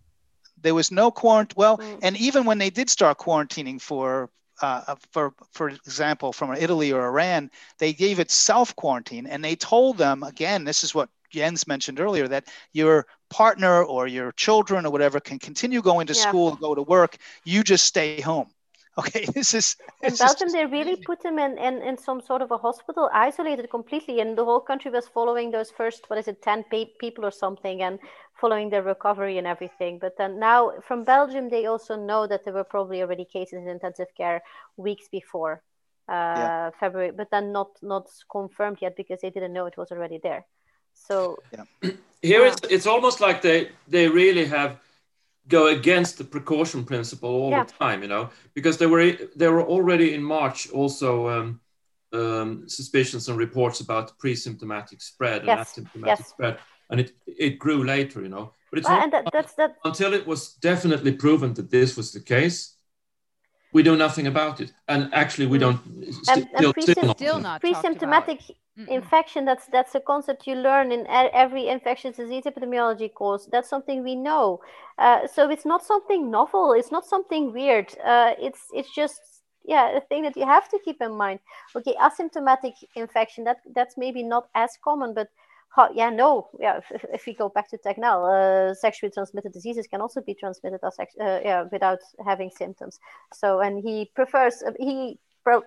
There was no quarantine. Well, mm. and even when they did start quarantining for uh, for for example, from Italy or Iran, they gave it self quarantine, and they told them again, this is what Jens mentioned earlier, that your partner or your children or whatever can continue going to yeah. school, go to work. You just stay home. [LAUGHS] Okay, this is. In Belgium, they really put them in, in, in some sort of a hospital, isolated completely, and the whole country was following those first, what is it, 10 people or something, and following their recovery and everything. But then now from Belgium, they also know that there were probably already cases in intensive care weeks before uh, yeah. February, but then not not confirmed yet because they didn't know it was already there. So yeah. [CLEARS THROAT] here yeah. it's it's almost like they they really have go against the precaution principle all yeah. the time, you know, because there were there were already in March also um, um, suspicions and reports about pre-symptomatic spread and asymptomatic yes. spread, and it it grew later, you know. But it's well, not that, that... until it was definitely proven that this was the case. We do nothing about it, and actually, we mm. don't. And, st- and still, still not pre-symptomatic Mm-mm. infection that's that's a concept you learn in every infectious disease epidemiology course that's something we know uh, so it's not something novel it's not something weird uh, it's it's just yeah a thing that you have to keep in mind okay asymptomatic infection that that's maybe not as common but how, yeah no yeah if, if, we go back to Tegnell, uh, sexually transmitted diseases can also be transmitted as uh, yeah without having symptoms so and he prefers he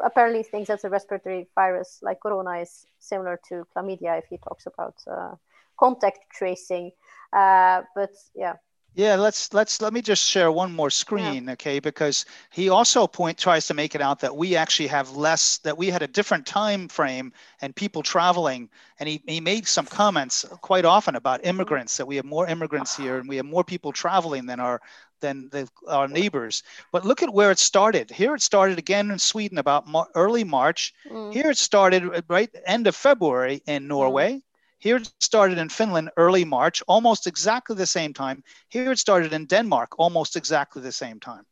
apparently thinks that a respiratory virus like corona is similar to chlamydia if he talks about uh, contact tracing. Uh, but yeah. Yeah, let's let's let me just share one more screen, yeah. okay? Because he also point tries to make it out that we actually have less that we had a different time frame and people traveling, and he, he made some comments quite often about immigrants that we have more immigrants here and we have more people traveling than our than the, our neighbors. But look at where it started. Here it started again in Sweden about mar- early March. Mm. Here it started right end of February in mm. Norway. Mm. Here it started in Finland early March, almost exactly the same time. Here it started in Denmark almost exactly the same time.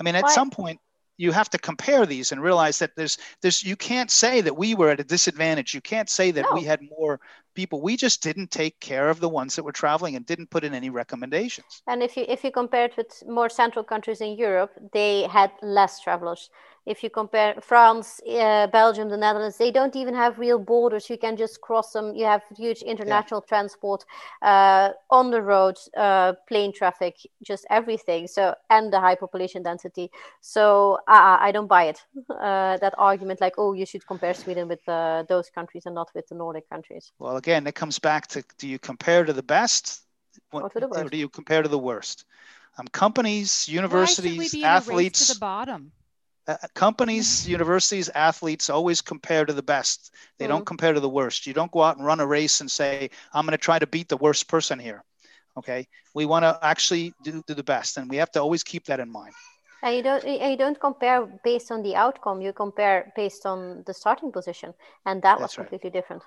I mean, at what? some point, you have to compare these and realize that there's there's you can't say that we were at a disadvantage you can't say that no. we had more people we just didn't take care of the ones that were traveling and didn't put in any recommendations and if you if you compare it with more central countries in europe they had less travelers if you compare France, uh, Belgium, the Netherlands, they don't even have real borders. You can just cross them. You have huge international yeah. transport uh, on the road, uh, plane traffic, just everything. So and the high population density. So I don't buy it. [LAUGHS] Uh, that argument, like oh, you should compare Sweden with uh, those countries and not with the Nordic countries. Well, again, it comes back to: do you compare to the best, or, to the worst? or do you compare to the worst? Um, companies, universities, athletes to the bottom uh, companies, universities, athletes always compare to the best. They mm-hmm. don't compare to the worst. You don't go out and run a race and say, I'm going to try to beat the worst person here. Okay. We want to actually do, do the best. And we have to always keep that in mind. And you don't you don't compare based on the outcome. You compare based on the starting position, and that That's was completely right. different.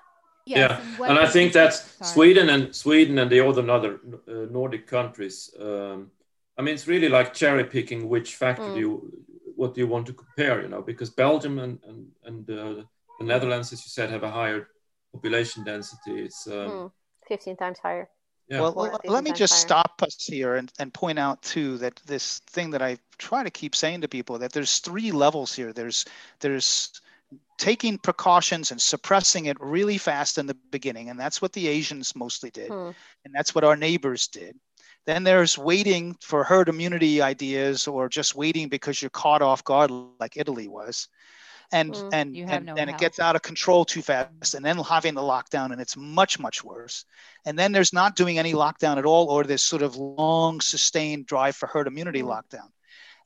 Yes, yeah, and, and I think that's sorry. Sweden and Sweden and the other other uh, Nordic countries. Um, I mean, it's really like cherry picking which factor mm. you what do you want to compare? You know, because Belgium and and, and uh, the Netherlands, as you said, have a higher population density. It's um, mm, fifteen times higher. Yeah. Well, let me just higher. stop us here and, and point out too that this thing that I try to keep saying to people that there's three levels here. There's there's taking precautions and suppressing it really fast in the beginning, and that's what the Asians mostly did, hmm. and that's what our neighbors did. Then there's waiting for herd immunity ideas or just waiting because you're caught off guard like Italy was. And mm, and and, no and it gets out of control too fast and then having the lockdown and it's much much worse. And then there's not doing any lockdown at all or this sort of long sustained drive for herd immunity mm. lockdown.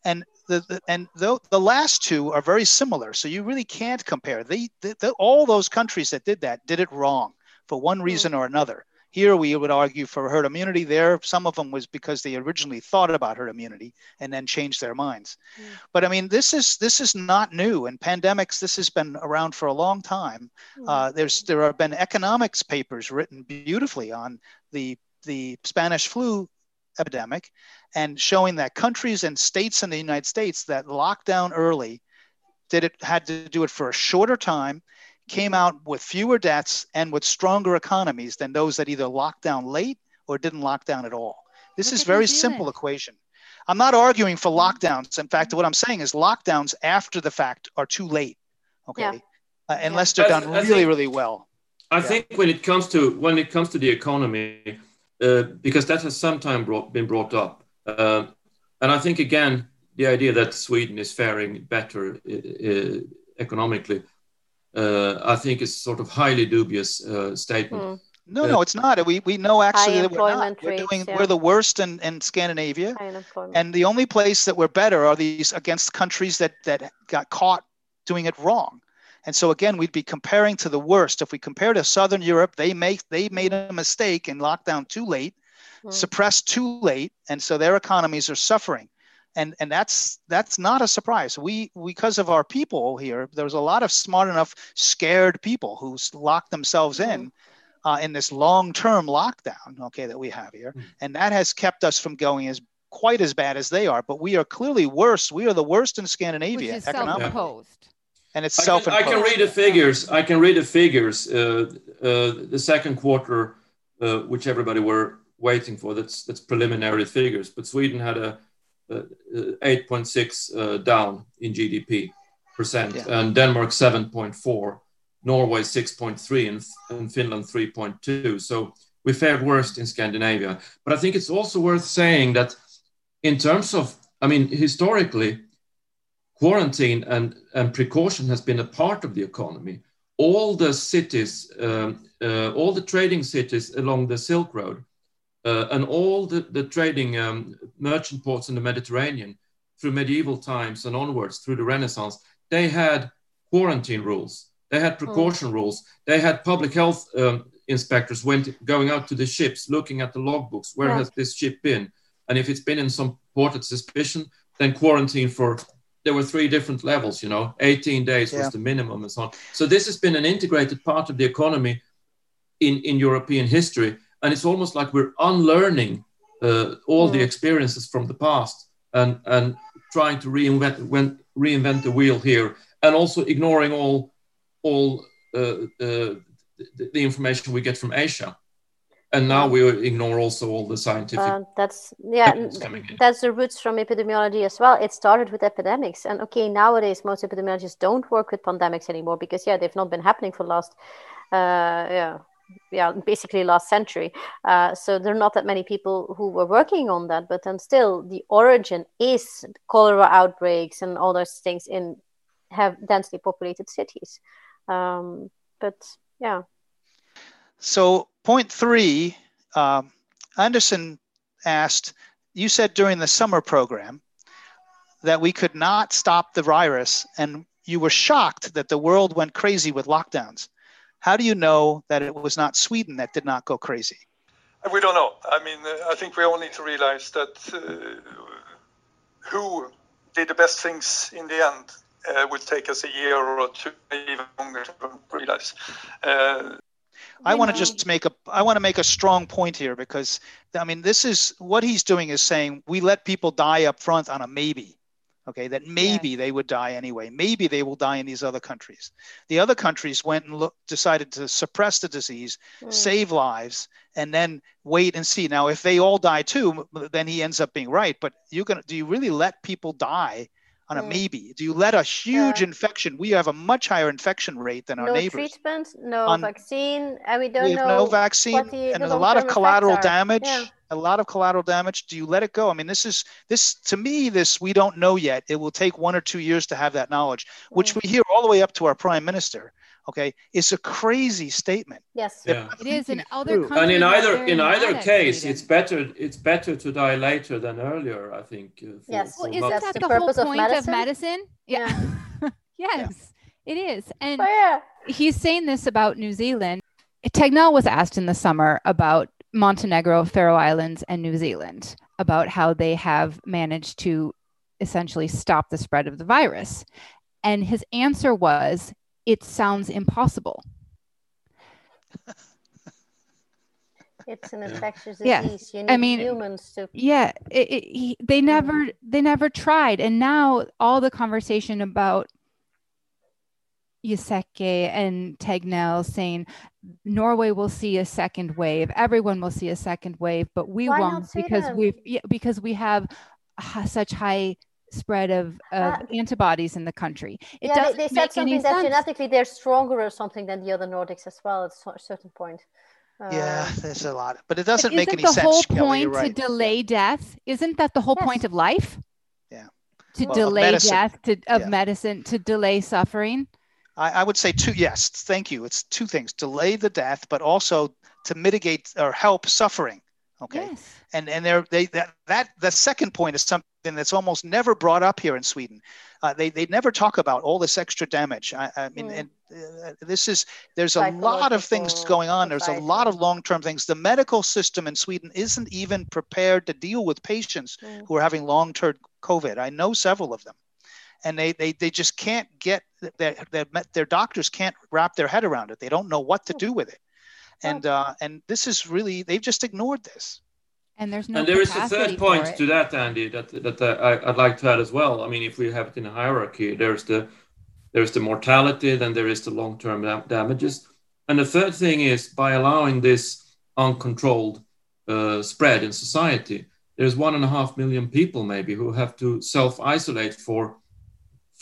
And the, the and the, the last two are very similar. So you really can't compare. They, the, the, all those countries that did that did it wrong for one mm. reason mm. or another. Here we would argue for herd immunity. There, some of them was because they originally thought about herd immunity and then changed their minds. Mm. But I mean, this is this is not new. In pandemics, this has been around for a long time. Mm. Uh, there's there have been economics papers written beautifully on the the Spanish flu epidemic and showing that countries and states in the United States that locked down early did it had to do it for a shorter time came out with fewer deaths and with stronger economies than those that either locked down late or didn't lock down at all. This Look is very simple equation. I'm not arguing for lockdowns. In fact, what I'm saying is lockdowns after the fact are too late. Okay, yeah. uh, unless they're done really, think, really well. I yeah. think when it comes to when it comes to the economy, uh, because that has sometimes brought, been brought up, uh, and I think again the idea that Sweden is faring better uh, uh economically, uh, I think is sort of highly dubious uh, statement. Mm. No, no, it's not. We we know actually that we're not. We're doing yeah. we're the worst in, in Scandinavia, and the only place that we're better are these against countries that that got caught doing it wrong. And so again, we'd be comparing to the worst. If we compare to Southern Europe, they make they made a mistake and locked down too late, mm. suppressed too late, and so their economies are suffering. And and that's that's not a surprise. We because of our people here, there was a lot of smart enough, scared people who locked themselves in uh, in this long-term lockdown, okay, that we have here, mm. and that has kept us from going as quite as bad as they are. But we are clearly worse. We are the worst in Scandinavia Which is self-imposed. And it's I self-imposed. Can, I can read the figures. I can read the figures. Uh, uh, the second quarter, uh, which everybody were waiting for, that's that's preliminary figures. But Sweden had a, a 8.6 uh, down in GDP percent, yeah. and Denmark 7.4 Norway 6.3 and, and Finland 3.2. So we fared worst in Scandinavia. But I think it's also worth saying that in terms of, I mean, historically, quarantine and, and precaution has been a part of the economy. All the cities, um, uh, all the trading cities along the Silk Road, uh, and all the, the trading um, merchant ports in the Mediterranean through medieval times and onwards through the Renaissance, they had quarantine rules they had hmm. precaution mm. rules. They had public health um, inspectors went going out to the ships, looking at the logbooks. Where yeah. has this ship been? And if it's been in some port of suspicion, then quarantine for. There were three different levels. You know, 18 days yeah. was the minimum, and so on. So this has been an integrated part of the economy in in European history, and it's almost like we're unlearning uh, all the experiences from the past and and trying to reinvent reinvent the wheel here, and also ignoring all all uh, uh, the, the, information we get from Asia. And now we ignore also all the scientific. Uh, that's yeah, that's the roots from epidemiology as well. It started with epidemics, and okay, nowadays most epidemiologists don't work with pandemics anymore because yeah, they've not been happening for the last uh, yeah yeah basically last century uh, so there are not that many people who were working on that but then still the origin is cholera outbreaks and all those things in have densely populated cities um, but yeah. So point three, um, Andersson asked, you said during the summer program that we could not stop the virus, and you were shocked that the world went crazy with lockdowns. How do you know that it was not Sweden that did not go crazy? We don't know. I mean, uh, I think we all need to realize that uh, who did the best things in the end uh, will take us a year or two, even longer to realize. Uh, I want to just make a I want to make a strong point here because I mean this is what he's doing is saying we let people die up front on a maybe. Okay, that maybe yeah. they would die anyway. Maybe they will die in these other countries. The other countries went and look, decided to suppress the disease, mm. save lives, and then wait and see. Now, if they all die too, then he ends up being right. But you gonna do you really let people die on a mm. maybe. Do you let a huge yeah. infection? We have a much higher infection rate than our no neighbors. No treatment, no on, vaccine, and we don't we have know no vaccine, and the a lot of collateral damage. Yeah. A lot of collateral damage. Do you let it go? I mean, this is this to me. This we don't know yet. It will take one or two years to have that knowledge, which we hear all the way up to our prime minister okay it's a crazy statement yes yeah. it is in other countries and in either in either case it's better it's better to die later than earlier i think uh, for, yes well, isn't that the, the whole point of medicine, of medicine? yeah, yeah. [LAUGHS] yes yeah. it is and oh, yeah. he's saying this about new zealand tegnell was asked in the summer about montenegro faroe islands and new zealand about how they have managed to essentially stop the spread of the virus and his answer was it sounds impossible. [LAUGHS] it's an infectious disease. Yeah. I mean, humans to. Yeah, it, it, he, they never they never tried, and now all the conversation about Giesecke and Tegnell saying Norway will see a second wave. Everyone will see a second wave, but we Why won't because we yeah, because we have such high spread of, of uh, antibodies in the country. It yeah, they, they said something that sense. genetically they're stronger or something than the other Nordics as well at a certain point. Uh, yeah, there's a lot, but it doesn't make any the sense. the whole Kelly, point right. to delay death? Isn't that the whole yes. point of life? Yeah. To well, delay death, to, of yeah. medicine, to delay suffering. I, I would say two. Yes, thank you. It's two things: delay the death, but also to mitigate or help suffering. Okay. Yes. And and they're, they that that the second point is something that's almost never brought up here in Sweden. Uh, they they never talk about all this extra damage. I, I mean, mm. and uh, this is there's a lot of things going on. There's a lot of long term things. The medical system in Sweden isn't even prepared to deal with patients mm. who are having long term COVID. I know several of them and they, they, they just can't get their, their, their doctors can't wrap their head around it. They don't know what to do with it. And, uh, and this is really, they've just ignored this. And there's no. And there is a third point to that, Andy, that that uh, I, would like to add as well. I mean, if we have it in a hierarchy, there's the there's the mortality, then there is the long-term damages, and the third thing is by allowing this uncontrolled uh, spread in society, there's one and a half million people maybe who have to self-isolate for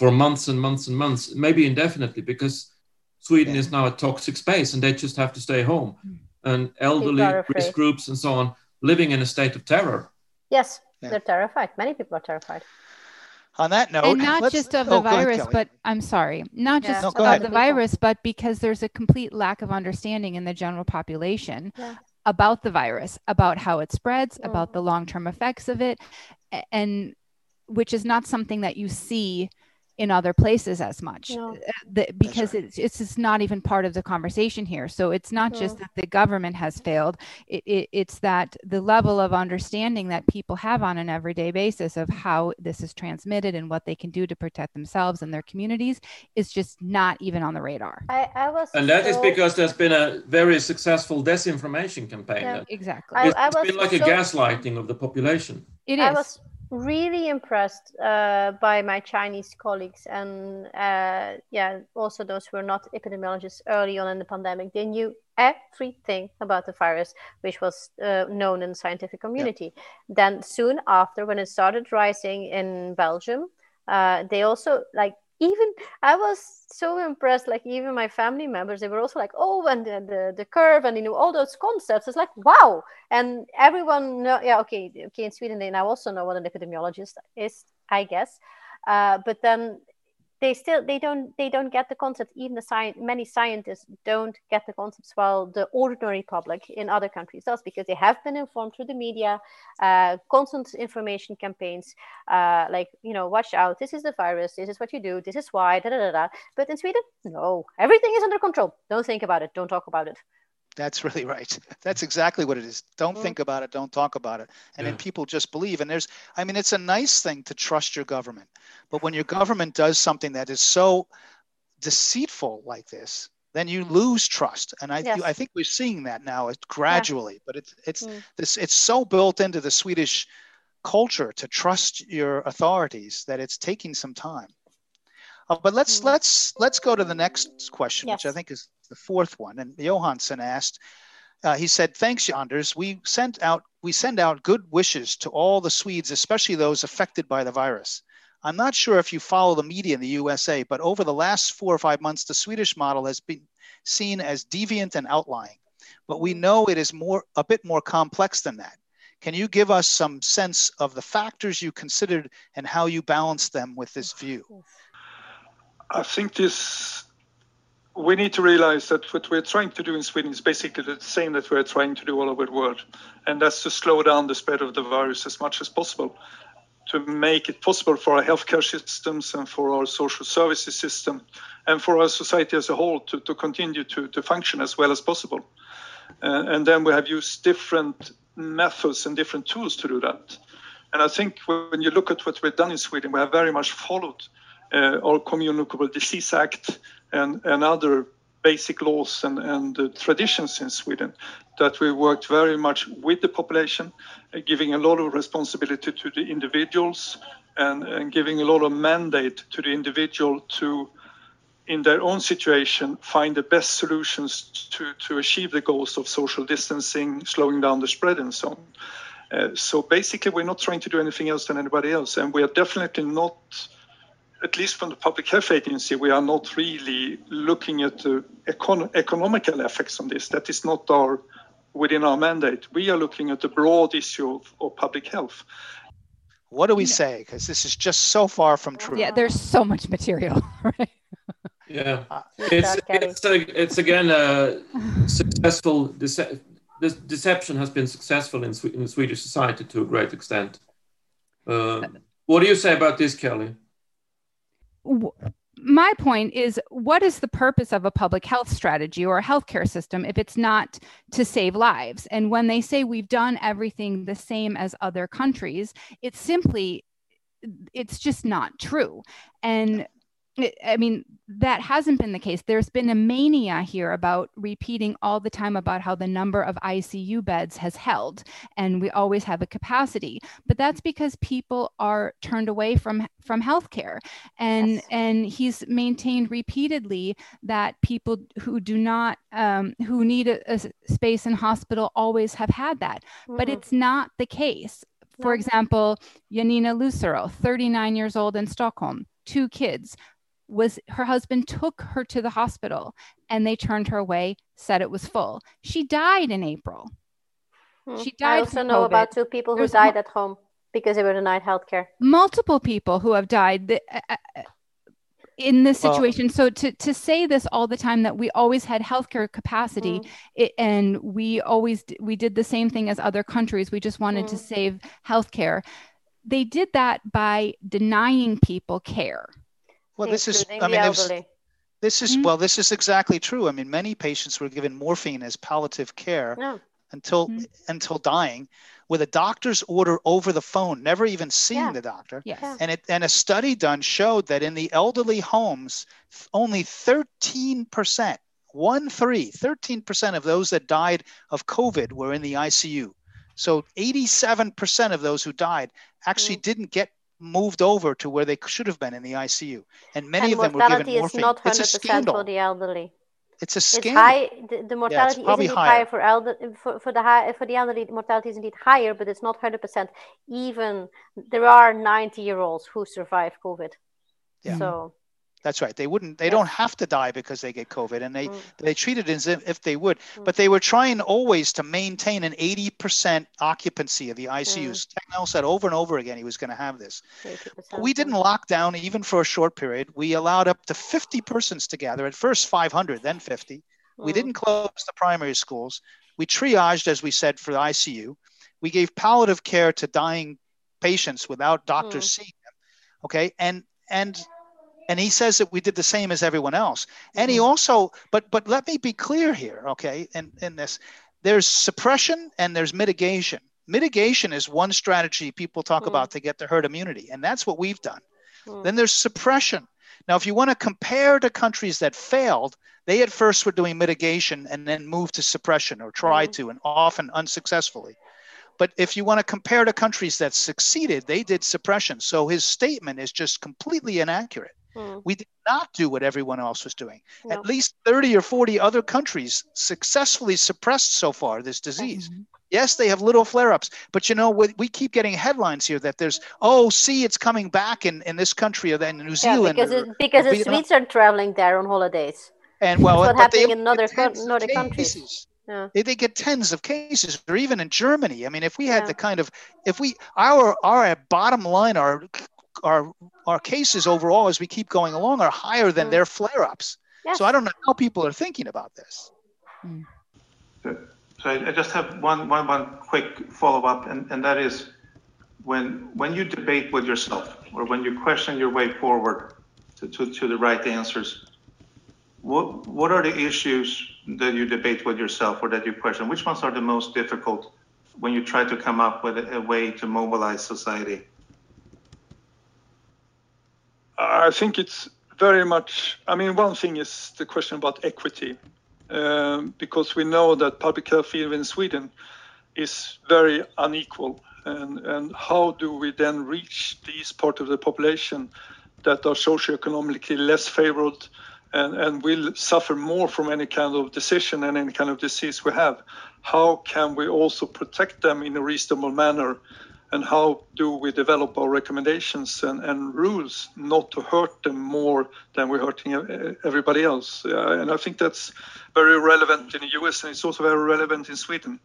for months and months and months, maybe indefinitely, because Sweden yeah. is now a toxic space and they just have to stay home. Mm. And elderly risk groups and so on living in a state of terror. Yes, yeah. they're terrified. Many people are terrified. On that note, and not just of the oh, virus, ahead, but I'm sorry, not just yeah. of the virus, but because there's a complete lack of understanding in the general population yeah. about the virus, about how it spreads, mm. about the long term effects of it, and which is not something that you see in other places as much no. Uh, the, because right. it's, it's just not even part of the conversation here so it's not no. just that the government has failed it, it, it's that the level of understanding that people have on an everyday basis of how this is transmitted and what they can do to protect themselves and their communities is just not even on the radar I, I was and that so... is because there's been a very successful disinformation campaign yeah, exactly it's, I, I been like so... a gaslighting of the population it is. Really impressed uh, by my Chinese colleagues and uh, yeah, also those who were not epidemiologists early on in the pandemic. They knew everything about the virus, which was uh, known in the scientific community. Yeah. Then soon after, when it started rising in Belgium, uh, they also like even I was so impressed. Like even my family members, they were also like, "Oh, and the the, the curve," and you know all those concepts. It's like wow, and everyone know. Yeah, okay, okay. In Sweden, they now also know what an epidemiologist is, I guess. Uh, but then they still they don't they don't get the concept even the science many scientists don't get the concepts while the ordinary public in other countries does because they have been informed through the media uh, constant information campaigns uh, like you know watch out this is the virus this is what you do this is why da, da, da, da. but in sweden no. Everything is under control. Don't think about it. Don't talk about it that's really [LAUGHS] right. That's exactly what it is. Don't think about it. Don't talk about it. And yeah. then people just believe. And there's, I mean, it's a nice thing to trust your government. But when your government does something that is so deceitful like this, then you lose trust. And I, yes. I think we're seeing that now gradually. Yeah. But it's, it's, mm. this, it's so built into the Swedish culture to trust your authorities that it's taking some time. Uh, but let's mm. let's let's go to the next question, yes. which I think is the fourth one. And Johansson asked, uh, he said, "Thanks, Anders. We sent out we send out good wishes to all the Swedes, especially those affected by the virus. I'm not sure if you follow the media in the USA, but over the last four or five months, the Swedish model has been seen as deviant and outlying. But we know it is more a bit more complex than that. Can you give us some sense of the factors you considered and how you balance them with this view?" I think this we need to realize that what we're trying to do in Sweden is basically the same that we're trying to do all over the world, and that's to slow down the spread of the virus as much as possible, to make it possible for our healthcare systems and for our social services system, and for our society as a whole to, to continue to, to function as well as possible. Uh, and then we have used different methods and different tools to do that. And I think when you look at what we've done in Sweden, we have very much followed our Communicable Disease Act and, and other basic laws and, and uh, traditions in Sweden that we worked very much with the population, uh, giving a lot of responsibility to the individuals and, and giving a lot of mandate to the individual to, in their own situation, find the best solutions to, to achieve the goals of social distancing, slowing down the spread, and so on. Uh, so basically, we're not trying to do anything else than anybody else, and we are definitely not, at least from the public health agency, we are not really looking at the econ- economical effects on this. That is not our within our mandate. We are looking at the broad issue of, of public health. What do we say? Because this is just so far from true. Yeah, there's so much material, [LAUGHS] right? Yeah, uh, it's it's, a, it's again a successful dece- this deception has been successful in, in Swedish society to a great extent. Uh, what do you say about this, Kelly? My point is what is the purpose of a public health strategy or a healthcare system if it's not to save lives? And when they say we've done everything the same as other countries it's simply it's just not true. And I mean, that hasn't been the case. There's been a mania here about repeating all the time about how the number of ICU beds has held and we always have a capacity. But that's because people are turned away from from healthcare. And yes. and he's maintained repeatedly that people who do not um, who need a, a, space in hospital always have had that. Mm-hmm. But it's not the case. For example, Janina Lucero, 39 years old in Stockholm, two kids was her husband took her to the hospital and they turned her away, said it was full. She died in April. Hmm. She died. I also know about two people who died at home because they were denied healthcare. Multiple people who have died uh, uh, in this situation. Well, so to to say this all the time that we always had healthcare capacity mm. it, and we always we did the same thing as other countries. We just wanted mm. to save healthcare. They did that by denying people care. Well, this is, I mean, this is, mm-hmm. well, this is exactly true. I mean, many patients were given morphine as palliative care yeah. until, mm-hmm. until dying with a doctor's order over the phone, never even seeing yeah. the doctor. Yes. And it and a study done showed that in the elderly homes, only 13%, one three, 13% of those that died of COVID were in the ICU. So 87% of those who died actually mm. didn't get moved over to where they should have been in the ICU, and many and of them were given morphine. is not 100% it's a scandal. for the elderly. It's a scandal. It's high. The, the mortality yeah, isn't higher. higher for elder for, for the high for the elderly. The mortality is indeed higher, but it's not 100%. Even there are 90 year olds who survive COVID. Yeah. So that's right. They wouldn't. They don't have to die because they get COVID, and they mm. they treat it as if, they would. Mm. But they were trying always to maintain an 80% occupancy of the ICUs. Mm. said over and over again he was going to have this. We didn't lock down even for a short period. We allowed up to 50 persons to gather. At first 500, then 50. We mm. didn't close the primary schools. We triaged, as we said, for the ICU. We gave palliative care to dying patients without doctors mm. seeing them. Okay, and and and he says that we did the same as everyone else and he mm-hmm. also but but let me be clear here okay in in this there's suppression and there's mitigation mitigation is one strategy people talk mm. about to get to herd immunity and that's what we've done mm. then there's suppression now if you want to compare to countries that failed they at first were doing mitigation and then moved to suppression or tried mm. to and often unsuccessfully but if you want to compare to countries that succeeded, they did suppression. So his statement is just completely inaccurate. Mm. We did not do what everyone else was doing. No. At least 30 or 40 other countries successfully suppressed so far this disease. Mm-hmm. Yes, they have little flare ups, but you know, we, we, keep getting headlines here that there's, oh, see, it's coming back in, in this country or then New Zealand. Yeah, because, or, it, because the Swedes are traveling there on holidays. And well, That's what happening in other, co- other countries. Cases. Yeah. They, they, get tens of cases, or even in Germany. I mean, if we had yeah. the kind of, if we, our our bottom line, our our our cases overall as we keep going along are higher than mm. their flare-ups. Yes. So I don't know how people are thinking about this. Mm. So, so I, just have one, one, one quick follow-up, and, and that is when when you debate with yourself or when you question your way forward to, to, to the right answers, what what are the issues that you debate with yourself or that you question? Which ones are the most difficult when you try to come up with a, a way to mobilize society? I think it's very much. I mean, one thing is the question about equity, um, because we know that public health even in Sweden is very unequal, and and how do we then reach these part of the population that are socioeconomically less favored and, and will suffer more from any kind of decision and any kind of disease we have. How can we also protect them in a reasonable manner? And how do we develop our recommendations and, and rules not to hurt them more than we're hurting everybody else? Uh, and I think that's very relevant in the US and it's also very relevant in Sweden.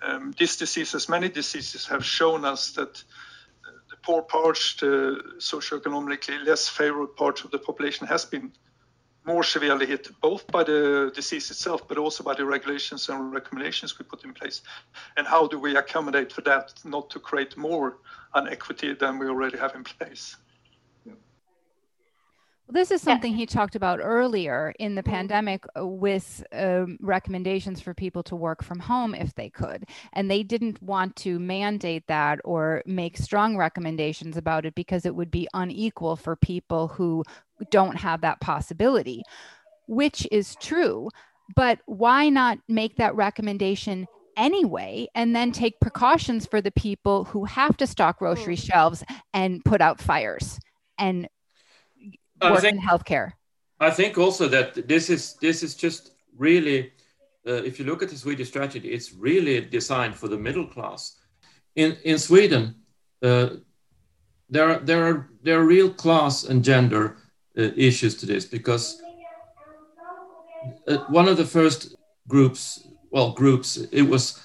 Um, this disease, as many diseases, have shown us that the poor parts, the socioeconomically less favored parts of the population has been more severely hit, both by the disease itself, but also by the regulations and recommendations we put in place. And how do we accommodate for that, not to create more inequity than we already have in place? This is something he talked about earlier in the pandemic uh, with um, recommendations for people to work from home if they could. And they didn't want to mandate that or make strong recommendations about it because it would be unequal for people who don't have that possibility, which is true. But why not make that recommendation anyway and then take precautions for the people who have to stock grocery hmm. shelves and put out fires and work think, in healthcare. I think also that this is this is just really, uh, if you look at the Swedish strategy, it's really designed for the middle class. In in Sweden, uh, there are there are there are real class and gender uh, issues to this because uh, one of the first groups, well, groups, it was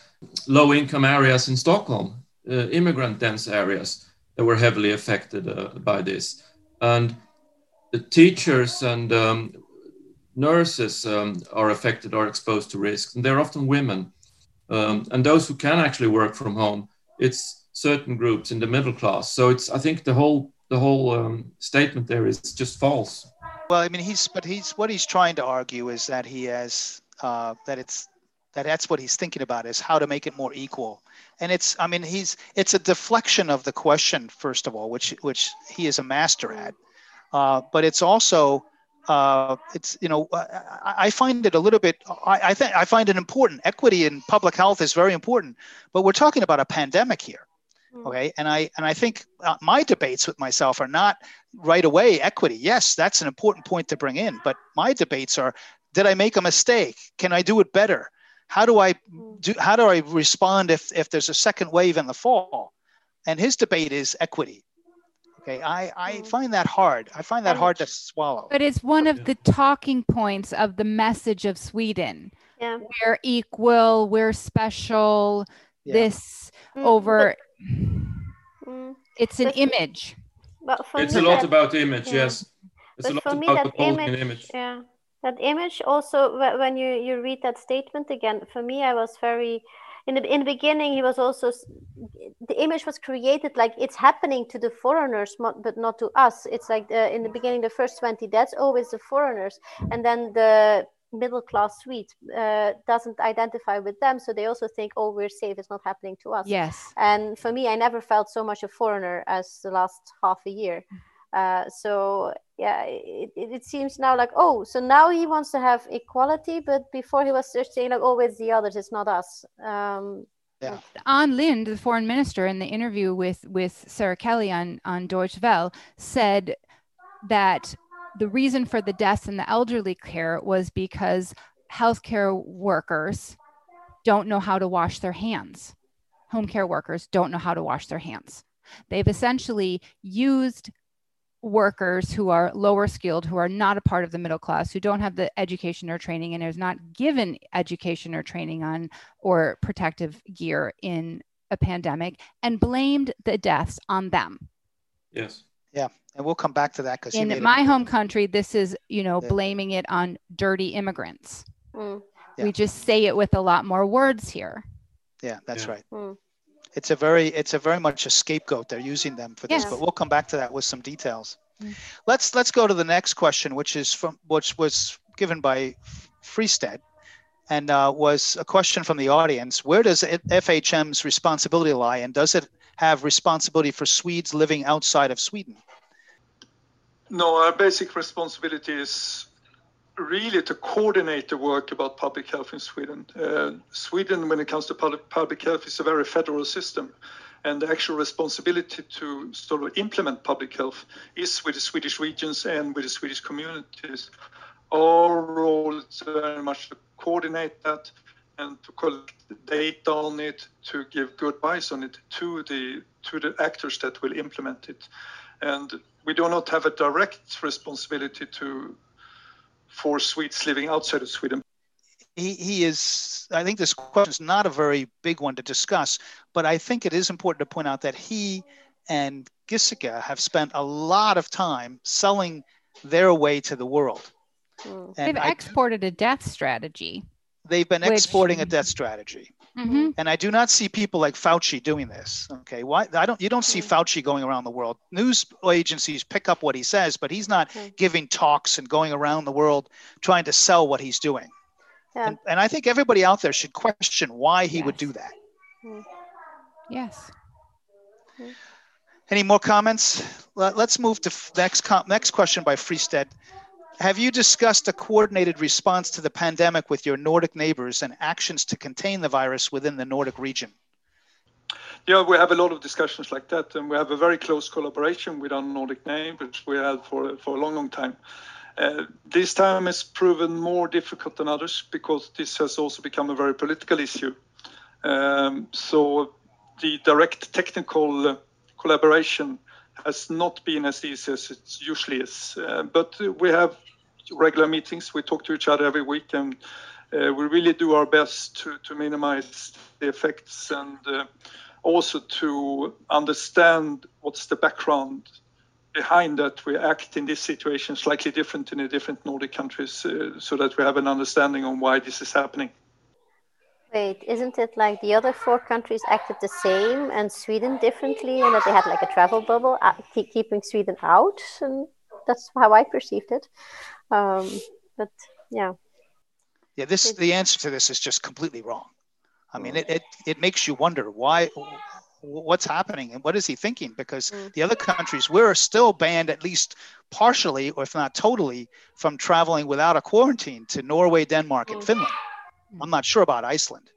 low income areas in Stockholm, uh, immigrant dense areas that were heavily affected uh, by this, and teachers and um, nurses um, are affected or exposed to risks, and they're often women. Um, and those who can actually work from home, it's certain groups in the middle class. So it's I think the whole the whole um, statement there is just false. Well, I mean, he's but he's what he's trying to argue is that he has uh, that it's that that's what he's thinking about is how to make it more equal. And it's I mean he's it's a deflection of the question first of all, which which he is a master at. Uh, but it's also uh, it's you know I, I, find it a little bit I, I think I find it important. Equity in public health is very important, but we're talking about a pandemic here, hmm. okay? And I and I think uh, my debates with myself are not right away equity. Yes, that's an important point to bring in, but my debates are: Did I make a mistake? Can I do it better? How do I hmm. do? How do I respond if if there's a second wave in the fall? And his debate is equity Okay, I, I mm. find that hard. I find that hard to swallow. But it's one of the talking points of the message of Sweden. Yeah. We're equal, we're special, yeah. this mm, over. But, [SIGHS] it's an image. But it's a lot that, about image, yeah. yes. It's but a lot about the image, image. Yeah. That image also, when you, you read that statement again, for me, I was very in the in the beginning he was also the image was created like it's happening to the foreigners but not to us. It's like the, in the beginning the first 20 deaths always the foreigners. And then the middle class suite uh, doesn't identify with them. So they also think oh we're safe it's not happening to us. Yes. And for me i never felt so much a foreigner as the last half a year uh, so yeah, it, it seems now like oh, so now he wants to have equality, but before he was just saying like oh, it's the others, it's not us. Um, yeah. Ann Linde, the foreign minister, in the interview with with Sarah Kelly on on Deutsche Welle, said that the reason for the deaths in the elderly care was because healthcare workers don't know how to wash their hands. Home care workers don't know how to wash their hands. They've essentially used workers who are lower skilled, who are not a part of the middle class, who don't have the education or training and is not given education or training on or protective gear in a pandemic and blamed the deaths on them. Yes. Yeah. And we'll come back to that because in my home country, this is, you know, yeah. blaming it on dirty immigrants. Mm. Yeah. We just say it with a lot more words here. Yeah, that's yeah. right. Mm it's a very it's a very much a scapegoat they're using them for this yes. but we'll come back to that with some details mm. let's let's go to the next question which is from which was given by Fristedt and uh, was a question from the audience where does fhm's responsibility lie and does it have responsibility for swedes living outside of sweden no our basic responsibility is really to coordinate the work about public health in Sweden. Uh, Sweden, when it comes to public, public health, is a very federal system. And the actual responsibility to sort of implement public health is with the Swedish regions and with the Swedish communities. our role is very much to coordinate that and to collect data on it, to give good advice on it to the to the actors that will implement it. And we do not have a direct responsibility to for Swedes living outside of Sweden. He, he is, I think this question is not a very big one to discuss, but I think it is important to point out that he and Giesecke have spent a lot of time selling their way to the world. Mm. They've I, exported a death strategy. They've been which, exporting a death strategy. Mm-hmm. And I do not see people like Fauci doing this. Okay, why? I don't. You don't see. Fauci going around the world. News agencies pick up what he says, but he's not mm. giving talks and going around the world trying to sell what he's doing. Yeah. And, and I think everybody out there should question why he yes. would do that. Mm. Yes. Mm. Any more comments? Let's move to next com- next question by Fristedt. Have you discussed a coordinated response to the pandemic with your Nordic neighbors and actions to contain the virus within the Nordic region? Yeah, we have a lot of discussions like that, and we have a very close collaboration with our Nordic neighbors which we had for, for a long, long time. Uh, this time has proven more difficult than others because this has also become a very political issue. Um, so the direct technical collaboration has not been as easy as it usually is. Uh, but we have regular meetings. We talk to each other every week, and uh, we really do our best to, to minimize the effects and uh, also to understand what's the background behind that we act in this situation slightly different in the different Nordic countries uh, so that we have an understanding on why this is happening. Wait, isn't it like the other four countries acted the same and Sweden differently, and that they had like a travel bubble, uh, keeping Sweden out? And that's how I perceived it. Um, but yeah. Yeah, this the answer to this is just completely wrong. I mean, it, it, it makes you wonder why, what's happening and what is he thinking? Because mm. the other countries, we're still banned at least partially, or if not totally, from traveling without a quarantine to Norway, Denmark, and mm. Finland. I'm not sure about Iceland.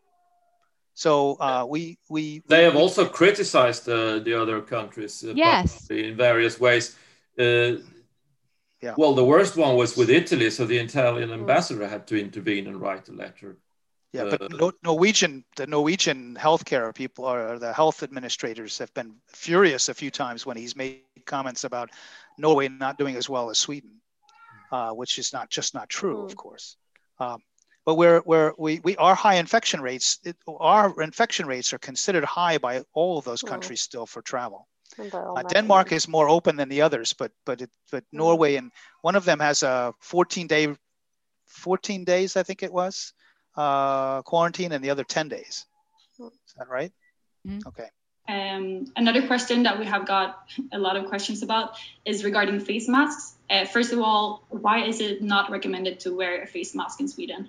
So uh, we we they have also criticized uh, the other countries uh, yes. in various ways. Uh, yeah. Well, the worst one was with Italy, so the Italian ambassador had to intervene and write a letter. Yeah, but uh, Norwegian, the Norwegian healthcare people or the health administrators have been furious a few times when he's made comments about Norway not doing as well as Sweden, uh, which is not just not true, of course. Um, but where where we, we our high infection rates, it, our infection rates are considered high by all of those mm. countries mm. still for travel. Uh, Denmark is more open than the others, but but it, but mm. Norway and one of them has a 14 day, 14 days I think it was, uh, quarantine, and the other 10 days. Mm. Is that right? Mm-hmm. Okay. Um, another question that we have got a lot of questions about is regarding face masks. Uh, first of all, why is it not recommended to wear a face mask in Sweden?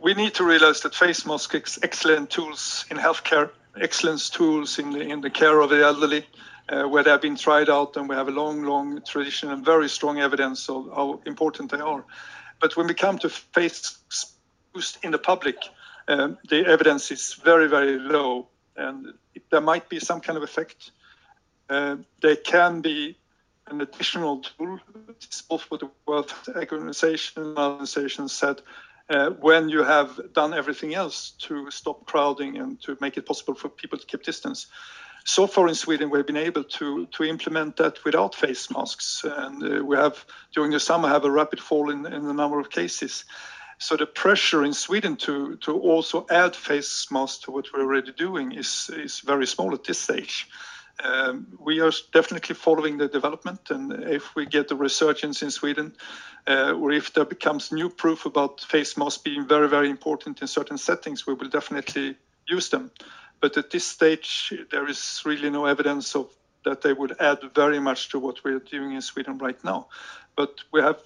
We need to realize that face masks excellent tools in healthcare excellent tools in the, in the care of the elderly, uh, where they have been tried out, and we have a long, long tradition and very strong evidence of how important they are. But when we come to face use in the public, um, the evidence is very, very low, and there might be some kind of effect. Uh, they can be an additional tool. Both what the World Organization and organizations said uh, when you have done everything else to stop crowding and to make it possible for people to keep distance. So far in Sweden, we've been able to, to implement that without face masks. And uh, we have, during the summer, have a rapid fall in, in the number of cases. So the pressure in Sweden to, to also add face masks to what we're already doing is, is very small at this stage. Um, we are definitely following the development, and if we get a resurgence in Sweden, uh, or if there becomes new proof about face masks being very, very important in certain settings, we will definitely use them. But at this stage, there is really no evidence of that they would add very much to what we're doing in Sweden right now. But we have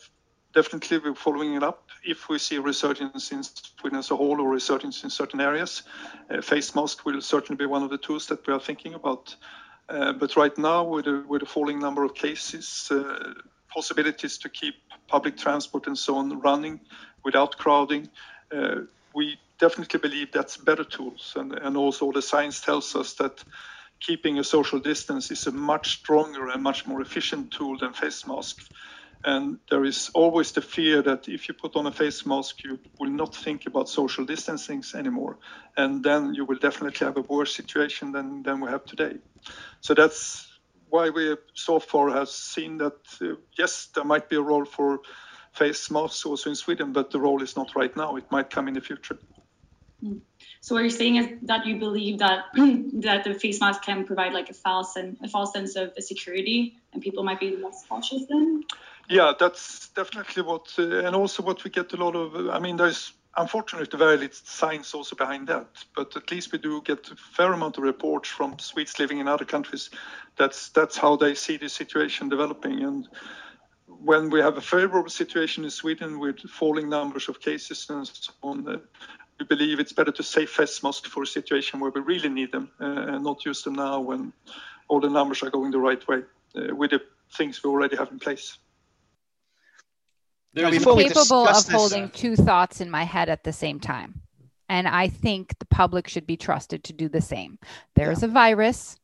definitely we're following it up. If we see a resurgence in Sweden as a whole or resurgence in certain areas, uh, face mask will certainly be one of the tools that we are thinking about. Uh, but right now, with a, with a falling number of cases, uh, possibilities to keep public transport and so on running without crowding, uh, we definitely believe that's better tools. And, and also the science tells us that keeping a social distance is a much stronger and much more efficient tool than face masks. And there is always the fear that if you put on a face mask, you will not think about social distancing anymore. And then you will definitely have a worse situation than, than we have today. So that's why we so far have seen that, uh, yes, there might be a role for face masks also in Sweden, but the role is not right now. It might come in the future. Mm. So what you're saying is that you believe that [CLEARS THROAT] that the face mask can provide like a false and a false sense of security, and people might be less cautious then. Yeah, that's definitely what, uh, and also what we get a lot of. I mean, there's unfortunately very little science also behind that, but at least we do get a fair amount of reports from Swedes living in other countries. That's that's how they see the situation developing, and when we have a favorable situation in Sweden with falling numbers of cases and so on, uh, we believe it's better to save face masks for a situation where we really need them uh, and not use them now when all the numbers are going the right way uh, with the things we already have in place. I'm capable of holding two thoughts in my head at the same time. And I think the public should be trusted to do the same. There's yeah. a virus.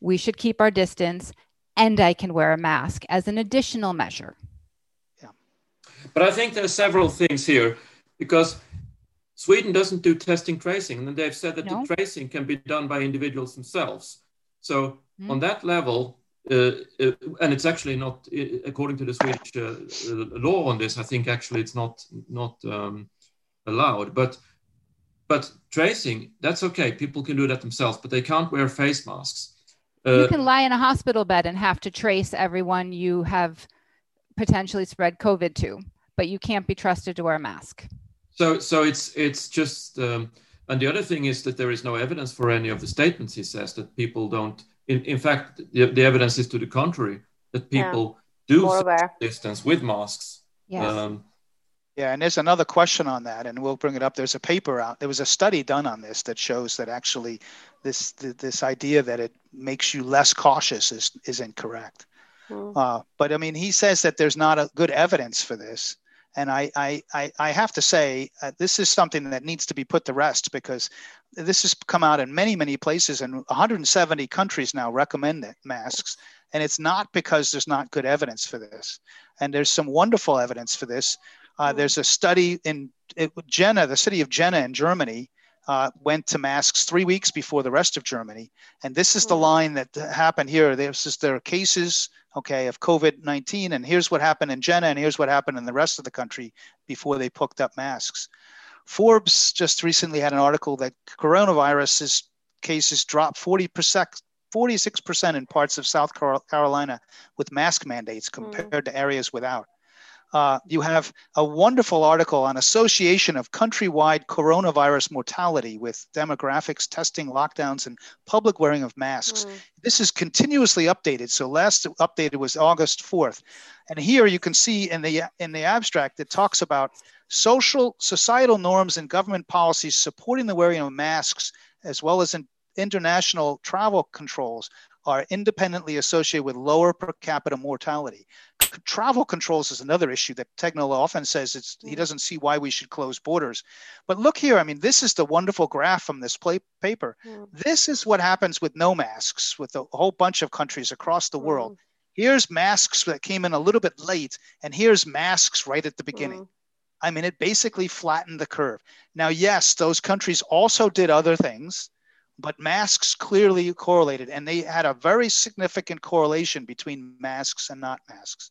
We should keep our distance and I can wear a mask as an additional measure. Yeah. But I think there are several things here because Sweden doesn't do testing tracing, and they've said that no. the tracing can be done by individuals themselves. So mm. on that level, uh, uh, and it's actually not uh, according to the Swedish uh, uh, law on this. I think actually it's not not um, allowed, but but tracing that's okay. People can do that themselves, but they can't wear face masks you uh, can lie in a hospital bed and have to trace everyone you have potentially spread COVID to, but you can't be trusted to wear a mask. So, so it's it's just, um, and the other thing is that there is no evidence for any of the statements he says that people don't. In, in fact, the, the evidence is to the contrary that people yeah. do distance with masks. Yes. Um, yeah, and there's another question on that, and we'll bring it up. There's a paper out. There was a study done on this that shows that actually this this idea that it makes you less cautious is is incorrect. Mm. Uh, but I mean, he says that there's not a good evidence for this, and I I I, have to say uh, this is something that needs to be put to rest because this has come out in many many places, and 170 countries now recommend masks, and it's not because there's not good evidence for this, and there's some wonderful evidence for this. Uh, there's a study in it, Jena, the city of Jena in Germany, uh, went to masks three weeks before the rest of Germany. And this is the mm. line that happened here. This is their cases, okay, of COVID 19. And here's what happened in Jena, and here's what happened in the rest of the country before they picked up masks. Forbes just recently had an article that coronavirus cases dropped 40%. 46% in parts of South Carolina with mask mandates mm. compared mm. to areas without. Uh, you have a wonderful article on association of countrywide coronavirus mortality with demographics, testing, lockdowns, and public wearing of masks. Mm. This is continuously updated. So last updated was August 4th. And here you can see in the in the abstract it talks about social societal norms and government policies supporting the wearing of masks as well as in international travel controls are independently associated with lower per capita mortality. Travel controls is another issue that Tegnell often says it's, he mm. doesn't see why we should close borders. But look here, I mean, this is the wonderful graph from this play, paper. Mm. This is what happens with no masks with a whole bunch of countries across the world. Mm. Here's masks that came in a little bit late, and here's masks right at the beginning. Mm. I mean, it basically flattened the curve. Now, yes, those countries also did other things but masks clearly correlated and they had a very significant correlation between masks and not masks.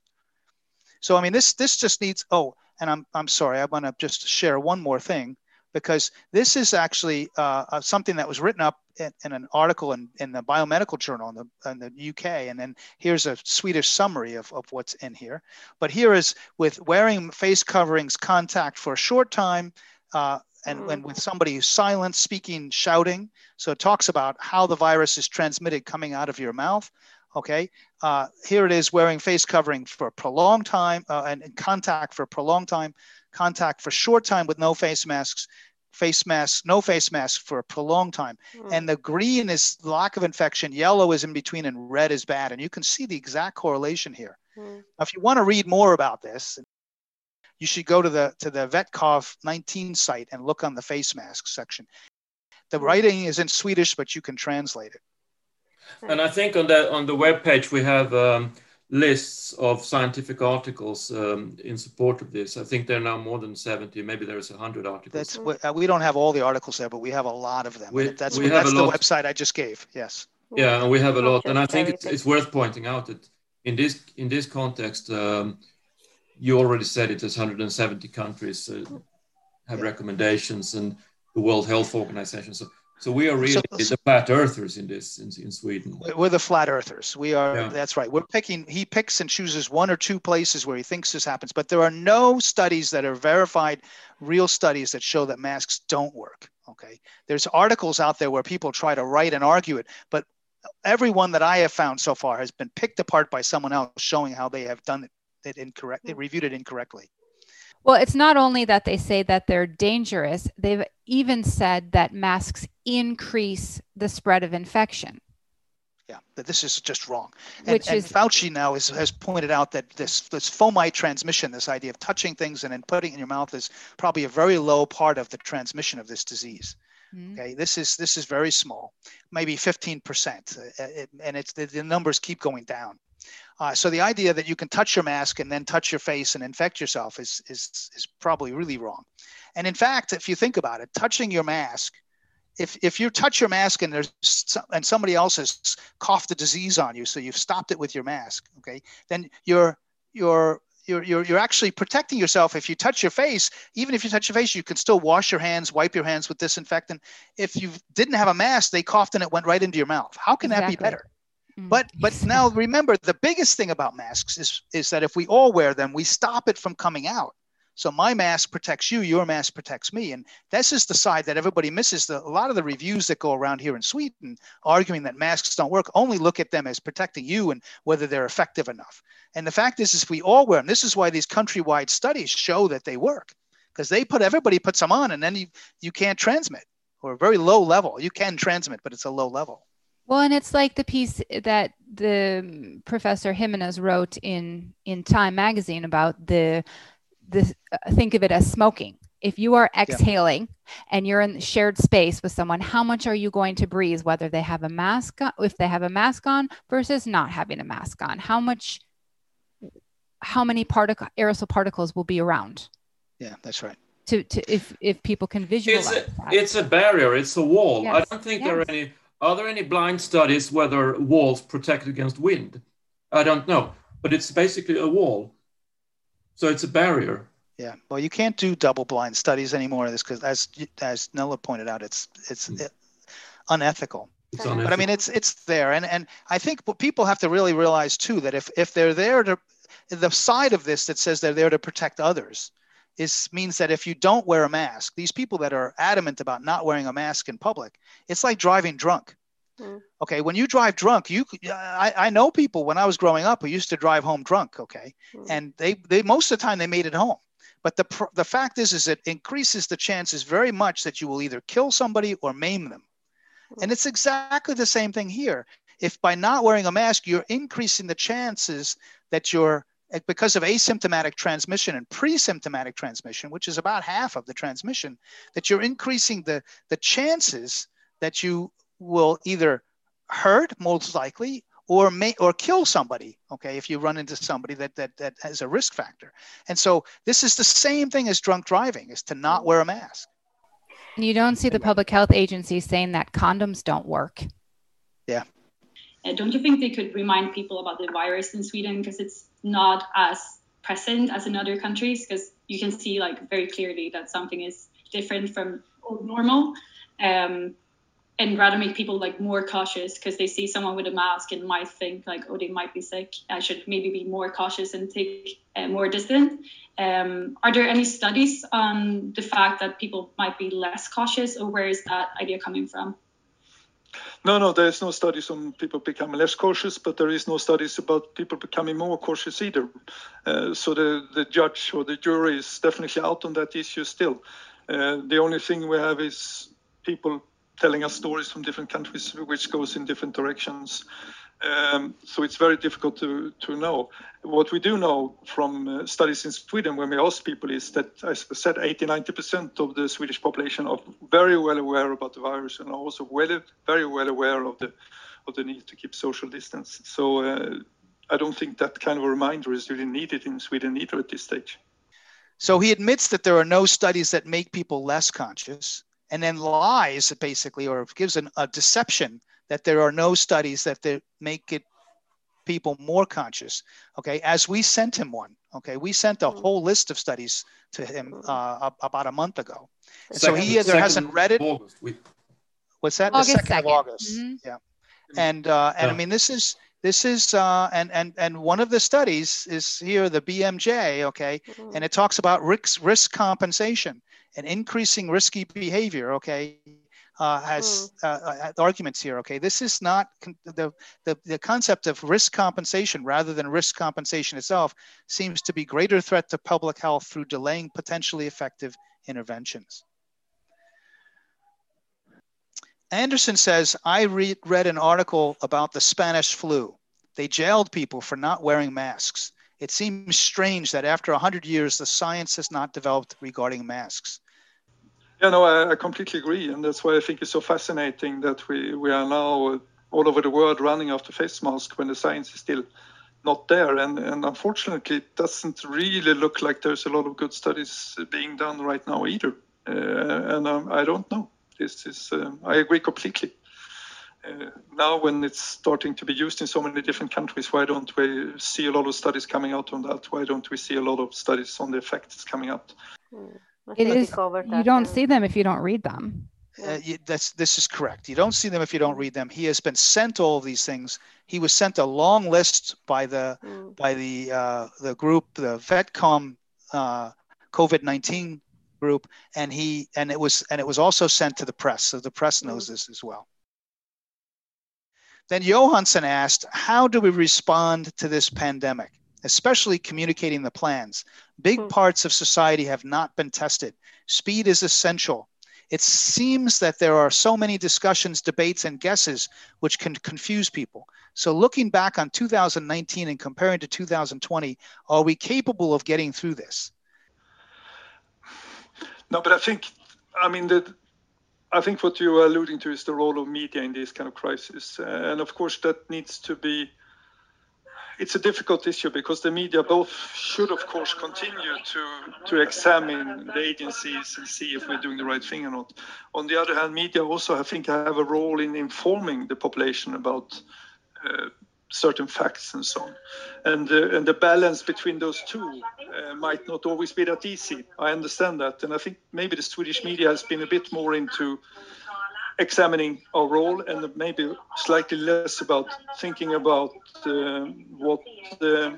So i mean this this just needs oh and i'm, I'm sorry i want to just share one more thing because this is actually uh, uh, something that was written up in, in, an article in, in the biomedical journal in the, in the uk and then here's a swedish summary of, of what's in here. But here is with wearing face coverings contact for a short time uh, and, mm. and with somebody silent, speaking, shouting. So it talks about how the virus is transmitted coming out of your mouth. Okay, uh, here it is wearing face covering for a prolonged time uh, and, and contact for a prolonged time, contact for short time with no face masks, face masks, no face masks for a prolonged time. Mm. And the green is lack of infection, yellow is in between, and red is bad. And you can see the exact correlation here. Mm. Now, if you want to read more about this, you should go to the to the VetCov 19 site and look on the face mask section. The writing is in Swedish, but you can translate it. And I think on the on the web page we have um, lists of scientific articles um, in support of this. I think there are now more than 70, maybe there's 100 articles. That's, uh, we don't have all the articles there, but we have a lot of them. We, that's we that's the lot. website I just gave, yes. Yeah, and we have a lot. And I think it's, it's worth pointing out that in this, in this context, um, you already said it, there's 170 countries uh, have recommendations and the World Health Organization. So so we are really so, the flat earthers in this in, in Sweden. We're the flat earthers. We are. Yeah. That's right. We're picking. He picks and chooses one or two places where he thinks this happens, but there are no studies that are verified, real studies that show that masks don't work. Okay. There's articles out there where people try to write and argue it, but every one that I have found so far has been picked apart by someone else, showing how they have done it, it incorrect. They reviewed it incorrectly. Well, it's not only that they say that they're dangerous, they've even said that masks increase the spread of infection. Yeah, that this is just wrong. And, Which is, and Fauci now is, has pointed out that this, this fomite transmission, this idea of touching things and then putting it in your mouth, is probably a very low part of the transmission of this disease. Mm-hmm. Okay, this is this is very small, maybe 15%, uh, it, and it's the, the numbers keep going down. Uh, so the idea that you can touch your mask and then touch your face and infect yourself is, is, is probably really wrong. And in fact, if you think about it, touching your mask, if, if you touch your mask and there's and somebody else has coughed the disease on you, so you've stopped it with your mask, okay, then you're you're you're, you're, you're actually protecting yourself. If you touch your face, even if you touch your face, you can still wash your hands, wipe your hands with disinfectant. If you didn't have a mask, they coughed and it went right into your mouth. How can exactly. that be better? Mm. But but now remember the biggest thing about masks is is that if we all wear them, we stop it from coming out. So my mask protects you, your mask protects me, and this is the side that everybody misses. The, a lot of the reviews that go around here in Sweden arguing that masks don't work only look at them as protecting you and whether they're effective enough. And the fact is, is if we all wear them. This is why these countrywide studies show that they work because they put everybody puts them on, and then you you can't transmit or a very low level. You can transmit, but it's a low level. Well, and it's like the piece that the Professor Jimenez wrote in in Time magazine about the the uh, think of it as smoking. If you are exhaling yeah. and you're in shared space with someone, how much are you going to breathe? Whether they have a mask, on, if they have a mask on versus not having a mask on, how much, how many particle aerosol particles will be around? Yeah, that's right. To, to if if people can visualize, it's a, it's a barrier. It's a wall. Yes. I don't think yes. there are any are there any blind studies whether walls protect against wind? I don't know, but it's basically a wall. So it's a barrier. Yeah, well, you can't do double-blind studies anymore. Of this because, as as Nele pointed out, it's it's mm. it, unethical. It's unethical. But I mean, it's it's there, and and I think what people have to really realize too that if if they're there to the side of this that says they're there to protect others, is means that if you don't wear a mask, these people that are adamant about not wearing a mask in public, it's like driving drunk. Mm. Okay, when you drive drunk, you I, I know people when I was growing up who used to drive home drunk. Okay, mm. and they they most of the time they made it home. But the the fact is is it increases the chances very much that you will either kill somebody or maim them. Mm. And it's exactly the same thing here. If by not wearing a mask, you're increasing the chances that you're because of asymptomatic transmission and pre-symptomatic transmission, which is about half of the transmission, that you're increasing the, the chances that you will either hurt, most likely, or may or kill somebody okay if you run into somebody that that that has a risk factor. And so this is the same thing as drunk driving is to not wear a mask. You don't see the public health agency saying that condoms don't work. Yeah. Uh, don't you think they could remind people about the virus in sweden? Because it's not as present as in other countries because you can see like very clearly that something is different from normal. Um, and rather make people like more cautious because they see someone with a mask and might think like oh they might be sick. I should maybe be more cautious and take uh, more distance um, are there any studies on the fact that people might be less cautious or where is that idea coming from no, no, there is no studies on people becoming less cautious, but there is no studies about people becoming more cautious either. Uh, so the, the judge or the jury is definitely out on that issue still. Uh, the only thing we have is people telling us stories from different countries, which goes in different directions. Um, so it's very difficult to, to know. What we do know from uh, studies in Sweden when we ask people is that, as I said, 80 90% of the Swedish population are very well aware about the virus and are also well, very well aware of the, of the need to keep social distance. So uh, I don't think that kind of a reminder is really needed in Sweden either at this stage. So he admits that there are no studies that make people less conscious, and then lies basically, or gives an, a deception that there are no studies that make it people more conscious. Okay, as we sent him one. Okay, we sent a mm-hmm. whole list of studies to him uh, about a month ago, and second, so he either hasn't read it. We, what's that? August the second 2nd. of August. Mm-hmm. Yeah, and uh, and yeah. I mean this is this is uh, and and and one of the studies is here the BMJ. Okay, mm-hmm. and it talks about risk risk compensation and increasing risky behavior. Okay, uh, has mm. uh, arguments here. Okay, this is not con- the, the the concept of risk compensation rather than risk compensation itself seems to be greater threat to public health through delaying potentially effective interventions. Andersson says, I re- read an article about the Spanish flu. They jailed people for not wearing masks. It seems strange that after 100 years, the science has not developed regarding masks. Yeah, no, I, I, completely agree, and that's why I think it's so fascinating that we we are now all over the world running after face masks when the science is still not there, and and unfortunately, it doesn't really look like there's a lot of good studies being done right now either, uh, and um, I don't know. This is um, I agree completely. Uh, now when it's starting to be used in so many different countries, why don't we see a lot of studies coming out on that? Why don't we see a lot of studies on the effects coming out? Mm it is, you don't see them if you don't read them. Uh, you, that's this is correct. You don't see them if you don't read them. He has been sent all of these things. He was sent a long list by the mm. by the uh, the group, the VetCom uh, COVID nineteen group, and he and it was and it was also sent to the press. So the press knows mm. this as well. Then Johansson asked, "How do we respond to this pandemic?" especially communicating the plans. Big mm-hmm. parts of society have not been tested. Speed is essential. It seems that there are so many discussions, debates, and guesses which can confuse people. So, looking back on 2019 and comparing to 2020, are we capable of getting through this? No, but I think, I mean, that I think what you are alluding to is the role of media in this kind of crisis, and of course that needs to be it's a difficult issue because the media both should, of course, continue to to examine the agencies and see if we're doing the right thing or not. On the other hand, media also, I think, have a role in informing the population about uh, certain facts and so on. And uh, and the balance between those two uh, might not always be that easy. I understand that, and I think maybe the Swedish media has been a bit more into examining our role and maybe slightly less about thinking about uh, what the,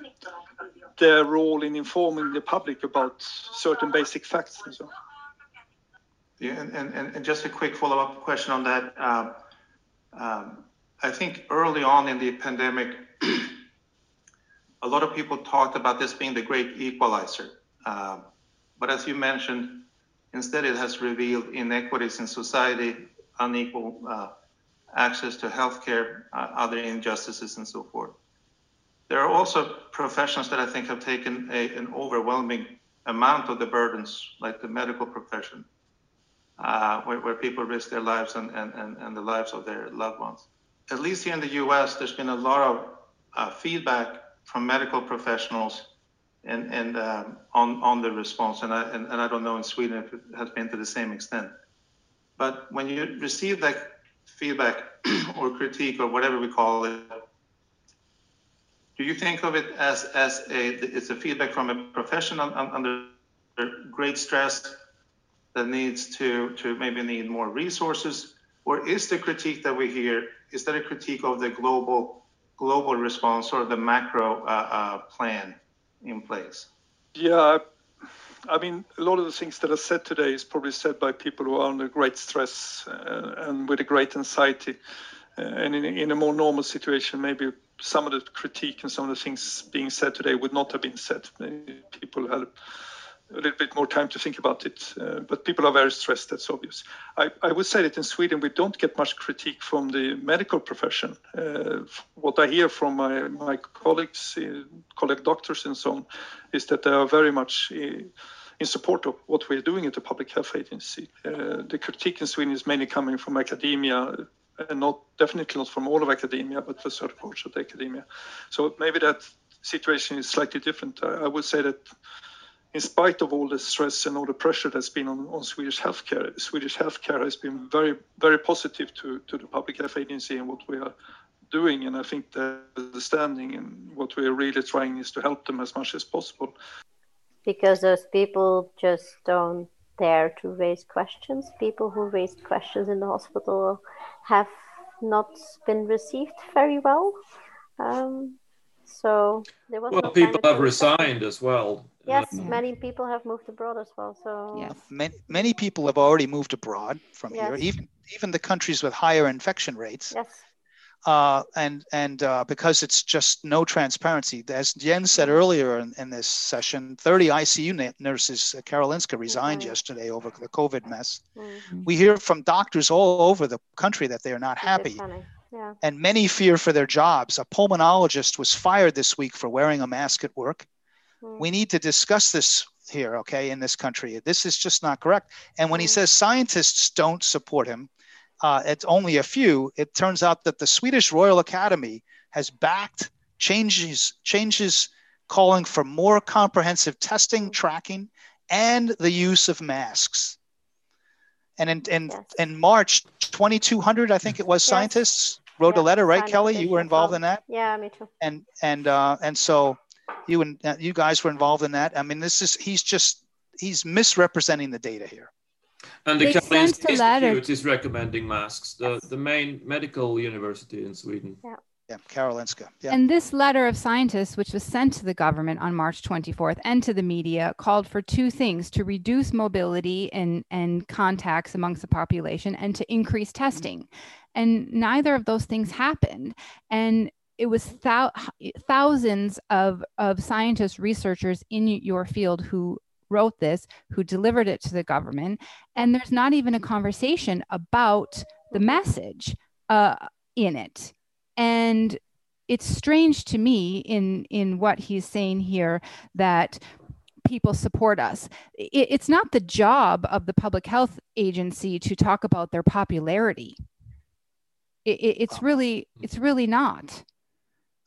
their role in informing the public about certain basic facts and so on. Yeah, and, and, and just a quick follow-up question on that. Uh, um, I think early on in the pandemic, [CLEARS THROAT] a lot of people talked about this being the great equalizer. Uh, but as you mentioned, instead it has revealed inequities in society unequal uh, access to healthcare, uh, other injustices, and so forth. There are also professions that I think have taken a, an overwhelming amount of the burdens, like the medical profession, uh, where, where, people risk their lives and, and, and, and, the lives of their loved ones. At least here in the US, there's been a lot of uh, feedback from medical professionals and, and um, on, on the response. And I, and, and I don't know in Sweden if it has been to the same extent. But when you receive that feedback [CLEARS THROAT] or critique or whatever we call it, do you think of it as, as a it's a feedback from a professional under great stress that needs to to maybe need more resources, or is the critique that we hear is that a critique of the global global response or the macro uh, uh, plan in place? Yeah, I mean, a lot of the things that are said today is probably said by people who are under great stress uh, and with a great anxiety. Uh, and in, in, a more normal situation, maybe some of the critique and some of the things being said today would not have been said. People had a little bit more time to think about it. Uh, but people are very stressed, that's obvious. I, I, would say that in Sweden, we don't get much critique from the medical profession. Uh, what I hear from my, my colleagues, uh, colleague doctors and so on, is that they are very much uh, in support of what we're doing at the Public Health Agency. Uh, the critique in Sweden is mainly coming from academia, and not definitely not from all of academia, but for certain parts of academia. So maybe that situation is slightly different. I, I, would say that in spite of all the stress and all the pressure that's been on, on Swedish healthcare, Swedish healthcare has been very, very positive to, to the public health agency and what we are doing. And I think the understanding and what we are really trying is to help them as much as possible. Because those people just don't dare to raise questions. People who raised questions in the hospital have not been received very well. Um, so there was well, no people have resigned as well. Yes, um, many people have moved abroad as well. So yes. many many people have already moved abroad from yes. here. Even even the countries with higher infection rates. Yes uh, and and uh, because it's just no transparency. As Jens said earlier in, in this session, 30 ICU nurses, uh, Karolinska resigned mm-hmm. yesterday over the COVID mess. Mm-hmm. We hear from doctors all over the country that they are not happy. Yeah. And many fear for their jobs. A pulmonologist was fired this week for wearing a mask at work. Mm-hmm. We need to discuss this here, okay, in this country. This is just not correct. And when he mm. says scientists don't support him, uh, it's only a few, it turns out that the Swedish Royal Academy has backed changes changes calling for more comprehensive testing, tracking, and the use of masks. And in in, yes. in March, 2,200, I think it was, yes. scientists wrote yes. a letter, right, Kelly? You were involved in that. Yeah, me too. And and uh, and so you and uh, you guys were involved in that. I mean, this is he's just he's misrepresenting the data here. And the Karolinska Institute is recommending masks, the, the main medical university in Sweden. Yeah. Yeah, Karolinska. Yeah. And this letter of scientists, which was sent to the government on March 24th and to the media, called for two things to reduce mobility and, and contacts amongst the population and to increase testing. And neither of those things happened. And it was thou- thousands of, of scientists, researchers in your field who wrote this, who delivered it to the government, and there's not even a conversation about the message uh, in it. And it's strange to me in in what he's saying here that people support us. It, it's not the job of the public health agency to talk about their popularity. It, it, it's really it's really not.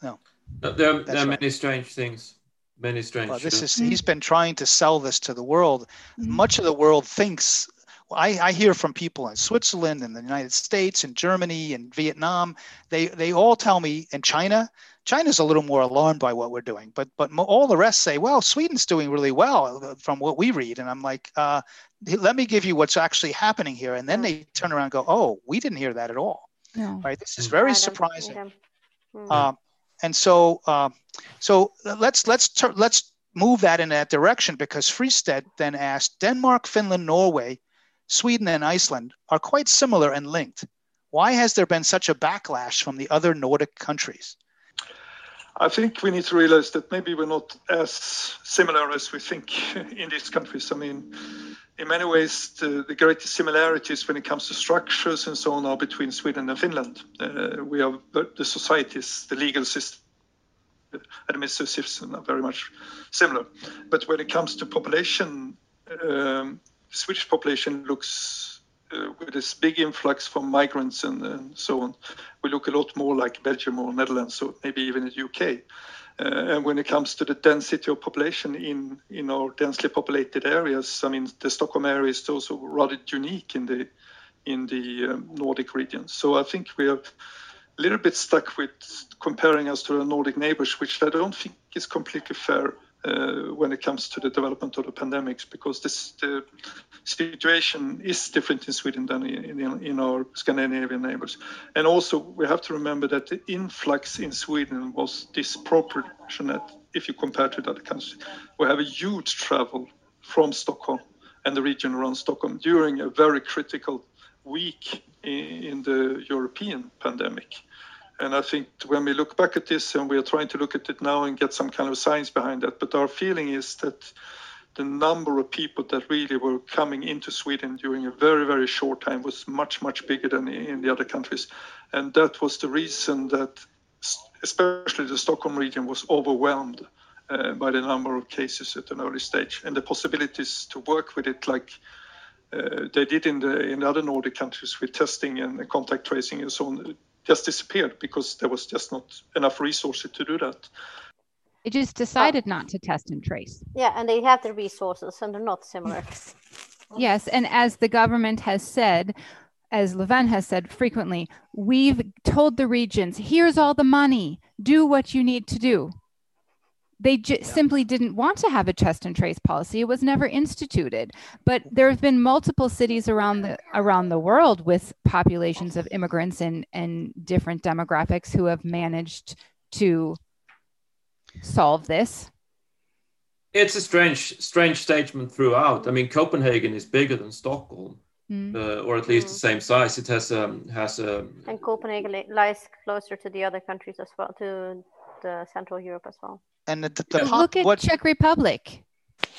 No, there, there are many strange things many strange. Well, this is he's been trying to sell this to the world. Mm-hmm. Much of the world thinks. I, I hear from people in Switzerland and the United States and Germany and Vietnam. They they all tell me, and China. China's a little more alarmed by what we're doing, but but all the rest say, well, Sweden's doing really well uh, from what we read. And I'm like, uh, let me give you what's actually happening here. And then they turn around and go, oh, we didn't hear that at all. No. Right? This is very surprising. Uh, and so uh, so let's let's ter- let's move that in that direction because Fristedt then asked Denmark, Finland, Norway, Sweden, and Iceland are quite similar and linked. Why has there been such a backlash from the other Nordic countries? I think we need to realize that maybe we're not as similar as we think [LAUGHS] in these countries. I mean, in many ways, the, the greatest similarities when it comes to structures and so on are between Sweden and Finland. Uh, we have the societies, the legal system, administrative system are very much similar. But when it comes to population, um, the Swedish population looks uh, with this big influx from migrants and, and, so on. We look a lot more like Belgium or Netherlands, or maybe even the UK. Uh, and when it comes to the density of population in, in our densely populated areas, I mean, the Stockholm area is also rather unique in the in the um, Nordic region. So I think we are a little bit stuck with comparing us to our Nordic neighbors, which I don't think is completely fair uh, when it comes to the development of the pandemics, because this the situation is different in Sweden than in, in, in, our Scandinavian neighbors. And also, we have to remember that the influx in Sweden was disproportionate if you compare to other countries. We have a huge travel from Stockholm and the region around Stockholm during a very critical week in, in the European pandemic. And I think when we look back at this and we are trying to look at it now and get some kind of science behind that, but our feeling is that the number of people that really were coming into Sweden during a very, very short time was much, much bigger than in the other countries. And that was the reason that especially the Stockholm region was overwhelmed uh, by the number of cases at an early stage and the possibilities to work with it like uh, they did in the in the other Nordic countries with testing and contact tracing and so on just disappeared because there was just not enough resources to do that. They just decided oh. not to test and trace. Yeah, and they have the resources and they're not similar. [LAUGHS] yes, and as the government has said, as Löfven has said frequently, we've told the regions, here's all the money, do what you need to do they j- yeah. simply didn't want to have a test and trace policy it was never instituted but there have been multiple cities around the around the world with populations of immigrants and and different demographics who have managed to solve this it's a strange strange statement throughout i mean copenhagen is bigger than stockholm mm. uh, or at least mm. the same size it has um has a and copenhagen lies closer to the other countries as well to the central europe as well and the, the pop, look at what, Czech Republic.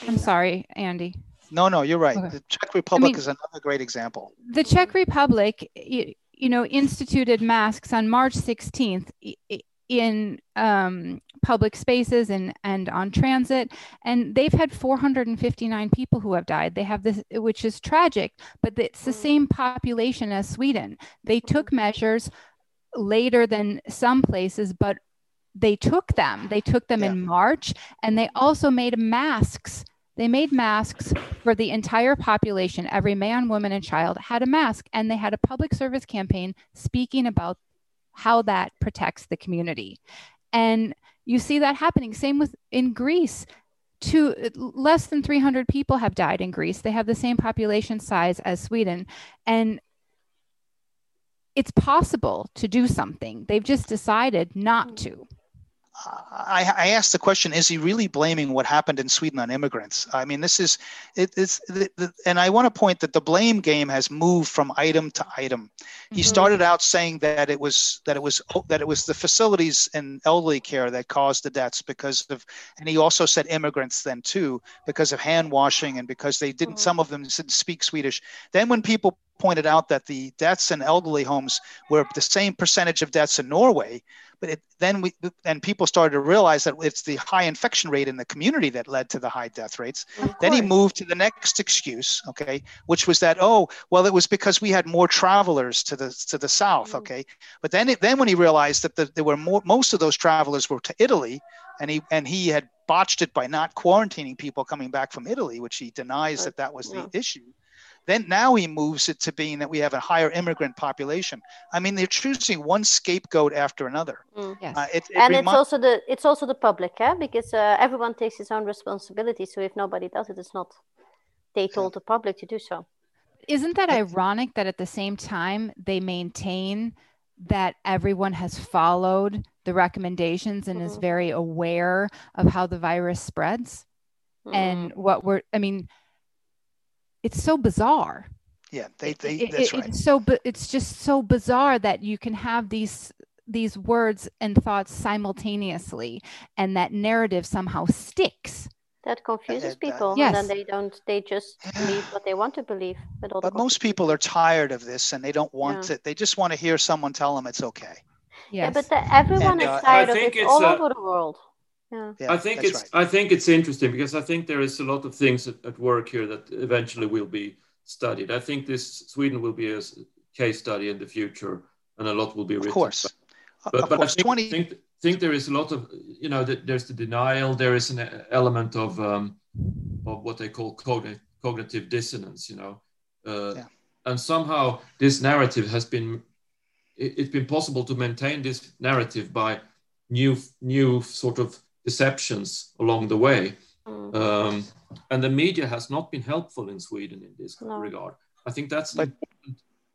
I'm sorry, Andy. No, no, you're right. Okay. The Czech Republic I mean, is another great example. The Czech Republic, you, you know, instituted masks on March 16th in um, public spaces and and on transit, and they've had 459 people who have died. They have this, which is tragic, but it's the same population as Sweden. They took measures later than some places, but they took them. They took them yeah. in March and they also made masks. They made masks for the entire population. Every man, woman, and child had a mask. And they had a public service campaign speaking about how that protects the community. And you see that happening. Same with in Greece. Two, less than 300 people have died in Greece. They have the same population size as Sweden. And it's possible to do something. They've just decided not mm. to. I, I, asked the question: Is he really blaming what happened in Sweden on immigrants? I mean, this is it, it's the, the, and I want to point that the blame game has moved from item to item. Mm-hmm. He started out saying that it was that it was that it was the facilities and elderly care that caused the deaths because of, and he also said immigrants then too because of hand washing and because they didn't. Mm-hmm. Some of them didn't speak Swedish. Then when people pointed out that the deaths in elderly homes were the same percentage of deaths in Norway, but it, then we and people started to realize that it's the high infection rate in the community that led to the high death rates. Then he moved to the next excuse, okay, which was that oh well it was because we had more travelers to the to the south, mm. okay. But then it, then when he realized that the, there were more most of those travelers were to Italy, and he and he had botched it by not quarantining people coming back from Italy, which he denies that that was the issue. Then now he moves it to being that we have a higher immigrant population. I mean, they're choosing one scapegoat after another. Mm. Yes. Uh, it, it and remi- it's also the it's also the public, yeah, because uh, everyone takes his own responsibility. So if nobody does it, it's not they told the public to do so. Isn't that ironic that at the same time they maintain that everyone has followed the recommendations and mm-hmm. is very aware of how the virus spreads? Mm-hmm. And what we're, I mean, it's so bizarre yeah they, they it, that's it, right it's so but it's just so bizarre that you can have these these words and thoughts simultaneously and that narrative somehow sticks that confuses people yes. and then they don't they just believe what they want to believe but most people are tired of this and they don't want yeah. it they just want to hear someone tell them it's okay yes. yeah but the, everyone and, uh, is tired of it all uh, over the world yeah. I think it's right. I think it's interesting because I think there is a lot of things at, at, work here that eventually will be studied. I think this Sweden will be a case study in the future, and a lot will be written. Of course, but, of but course. I think, 20... think, think there is a lot of you know there's the denial. There is an element of um, of what they call cognitive cognitive dissonance. You know, uh, yeah. and somehow this narrative has been it, it's been possible to maintain this narrative by new new sort of deceptions along the way. Mm. Um, and the media has not been helpful in Sweden in this no. regard. I think that's but,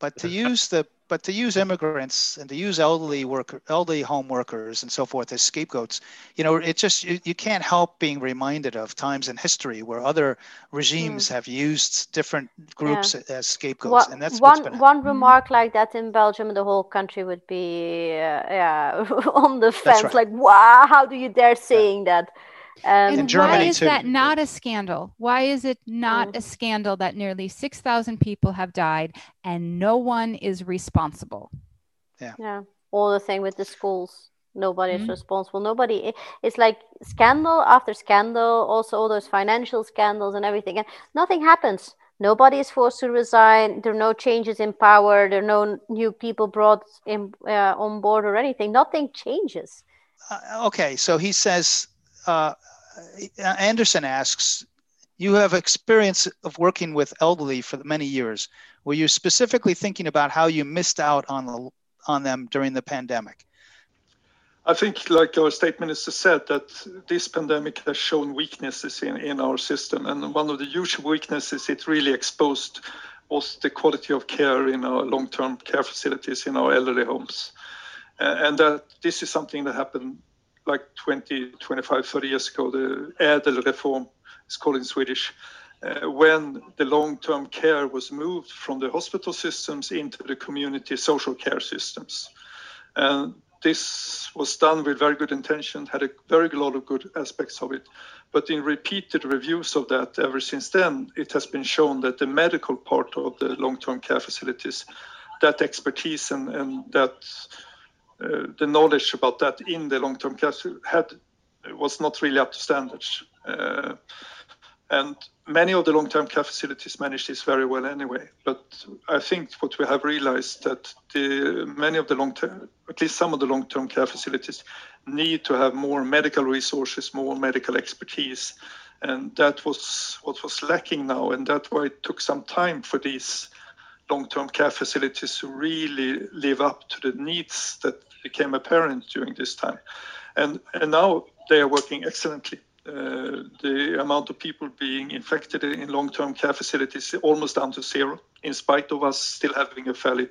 but to use the but to use immigrants and to use elderly worker elderly home workers and so forth as scapegoats you know it just you, you can't help being reminded of times in history where other regimes mm. have used different groups yeah. as scapegoats and that's one one remark like that in belgium the whole country would be uh, yeah [LAUGHS] on the fence right. like wow how do you dare saying yeah. that um, and why is too. that not a scandal? Why is it not mm. a scandal that nearly 6,000 people have died and no one is responsible? Yeah. Yeah. All the thing with the schools. Nobody is mm-hmm. responsible. Nobody. It's like scandal after scandal. Also, all those financial scandals and everything, and nothing happens. nobody is forced to resign. There are no changes in power. There are no new people brought in, uh, on board or anything. Nothing changes. Uh, okay, so he says, uh, Andersson asks, you have experience of working with elderly for many years. Were you specifically thinking about how you missed out on the, on them during the pandemic? I think, like our state minister said, that this pandemic has shown weaknesses in, in our system. And one of the huge weaknesses it really exposed was the quality of care in our long term care facilities, in our elderly homes. Uh, and that this is something that happened like 20, 25, 30 years ago, the reform is called in Swedish, uh, when the long term care was moved from the hospital systems into the community social care systems. And this was done with very good intention, had a very lot of good aspects of it. But in repeated reviews of that ever since then, it has been shown that the medical part of the long term care facilities, that expertise and, and that uh, the knowledge about that in the long term care had was not really up to standards. Uh, and many of the long-term care facilities manage this very well anyway. But I think what we have realized that the, many of the long-term, at least some of the long-term care facilities, need to have more medical resources, more medical expertise, and that was what was lacking now, and that's why it took some time for these long-term care facilities to really live up to the needs that became apparent during this time. And, and now they are working excellently. Uh, the amount of people being infected in long-term care facilities almost down to zero, in spite of us still having a fairly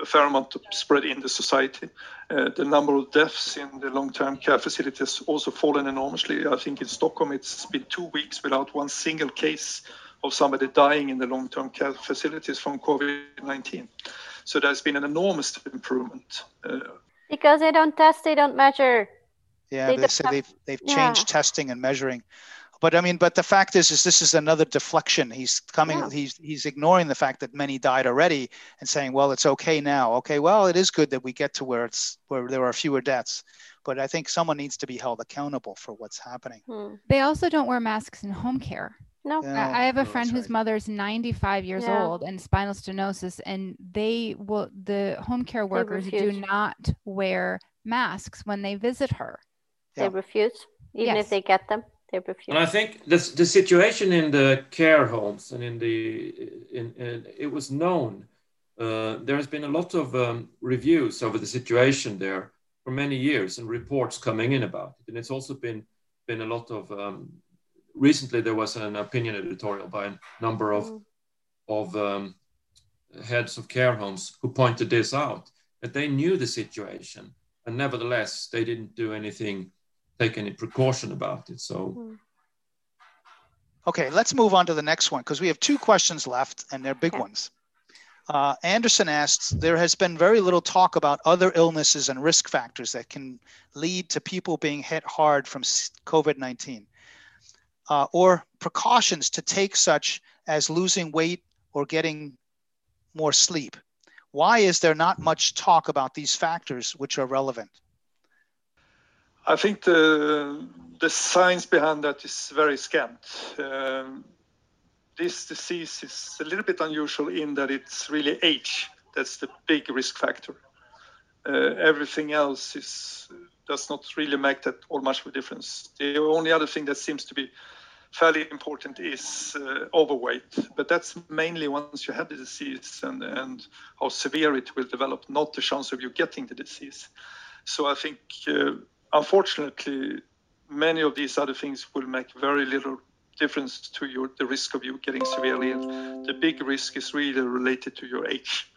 a fair amount of spread in the society. Uh, the number of deaths in the long-term care facilities also fallen enormously. I think in Stockholm it's been two weeks without one single case of somebody dying in the long-term care facilities from COVID-19. So there's been an enormous improvement. Uh, because they don't test, they don't measure. Yeah, they, they say have, they've they've changed yeah. testing and measuring. But I mean, but the fact is, is this is another deflection. He's coming. Yeah. He's he's ignoring the fact that many died already and saying, well, it's okay now. Okay, well, it is good that we get to where it's where there are fewer deaths. But I think someone needs to be held accountable for what's happening. Hmm. They also don't wear masks in home care. No, I have a friend whose right. mother's 95 years yeah. old and spinal stenosis, and they will the home care workers do not wear masks when they visit her. They refuse, even yes. if they get them. They refuse. And I think the the situation in the care homes and in the in, in it was known. Uh, there has been a lot of um, reviews over the situation there for many years and reports coming in about it. And it's also been been a lot of um, recently there was an opinion editorial by a number of mm. of um, heads of care homes who pointed this out that they knew the situation and nevertheless they didn't do anything take any precaution about it. So. Hmm. Okay, let's move on to the next one because we have two questions left and they're big okay. ones. Uh, Andersson asks There has been very little talk about other illnesses and risk factors that can lead to people being hit hard from COVID 19, uh, or precautions to take, such as losing weight or getting more sleep. Why is there not much talk about these factors which are relevant? I think the the science behind that is very scant. Um, this disease is a little bit unusual in that it's really age that's the big risk factor. Uh, everything else is does not really make that all much of a difference. The only other thing that seems to be fairly important is uh, overweight, but that's mainly once you have the disease and, and how severe it will develop, not the chance of you getting the disease. So I think uh, unfortunately, many of these other things will make very little difference to your the risk of you getting severely ill. The big risk is really related to your age.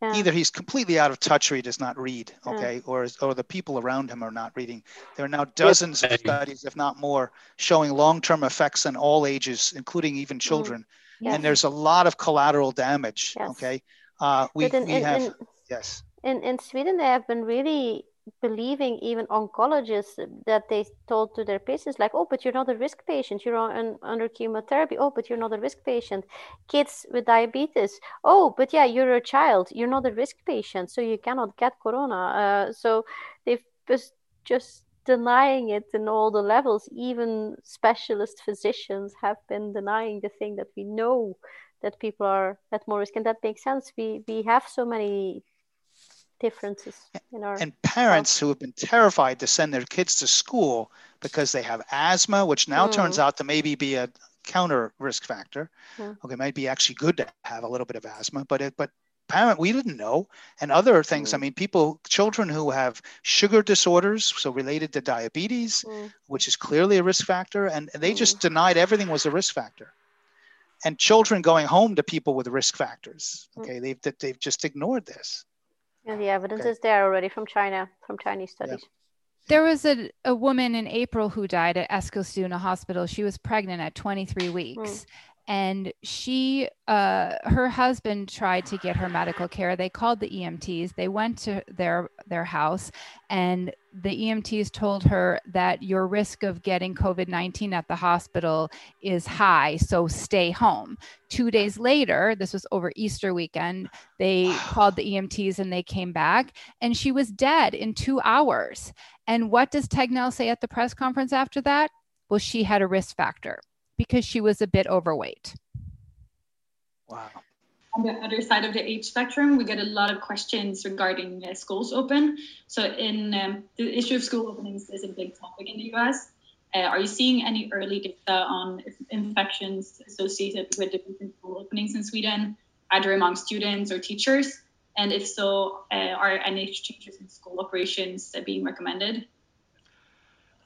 Yeah. Either he's completely out of touch or he does not read, okay, yeah. or or the people around him are not reading. There are now dozens of studies, if not more, showing long-term effects in all ages, including even mm-hmm. children. Yes. And there's a lot of collateral damage. Yes. Okay, uh, we, in, we have in, yes. In in Sweden, they have been really believing even oncologists that they told to their patients like oh but you're not a risk patient. You're on, under chemotherapy. Oh but you're not a risk patient. Kids with diabetes oh but yeah you're a child. You're not a risk patient so you cannot get corona. Uh, so they've just just denying it in all the levels. Even specialist physicians have been denying the thing that we know that people are at more risk, and that makes sense. We we have so many differences in our and parents health. who have been terrified to send their kids to school because they have asthma, which now mm. turns out to maybe be a counter risk factor. Mm. Okay, might be actually good to have a little bit of asthma, but it, but parent we didn't know and other things mm. i mean people children who have sugar disorders so related to diabetes mm. which is clearly a risk factor and they just mm. denied everything was a risk factor and children going home to people with risk factors mm. okay they've they've just ignored this and the evidence okay. is there already from china from chinese studies yeah. There was a, a woman in April who died at Eskilstuna Hospital. She was pregnant at 23 weeks. Mm. And she, uh, her husband tried to get her medical care. They called the EMTs. They went to their their house, and the EMTs told her that your risk of getting COVID 19 at the hospital is high, so stay home. Two days later, this was over Easter weekend, they [SIGHS] called the EMTs and they came back, and she was dead in two hours. And what does Tegnell say at the press conference after that? Well, she had a risk factor because she was a bit overweight. Wow. On the other side of the age spectrum, we get a lot of questions regarding uh, schools open. So, in um, the issue of school openings is a big topic in the US. Uh, are you seeing any early data on infections associated with different school openings in Sweden, either among students or teachers? And if so, uh, are any changes in school operations being recommended?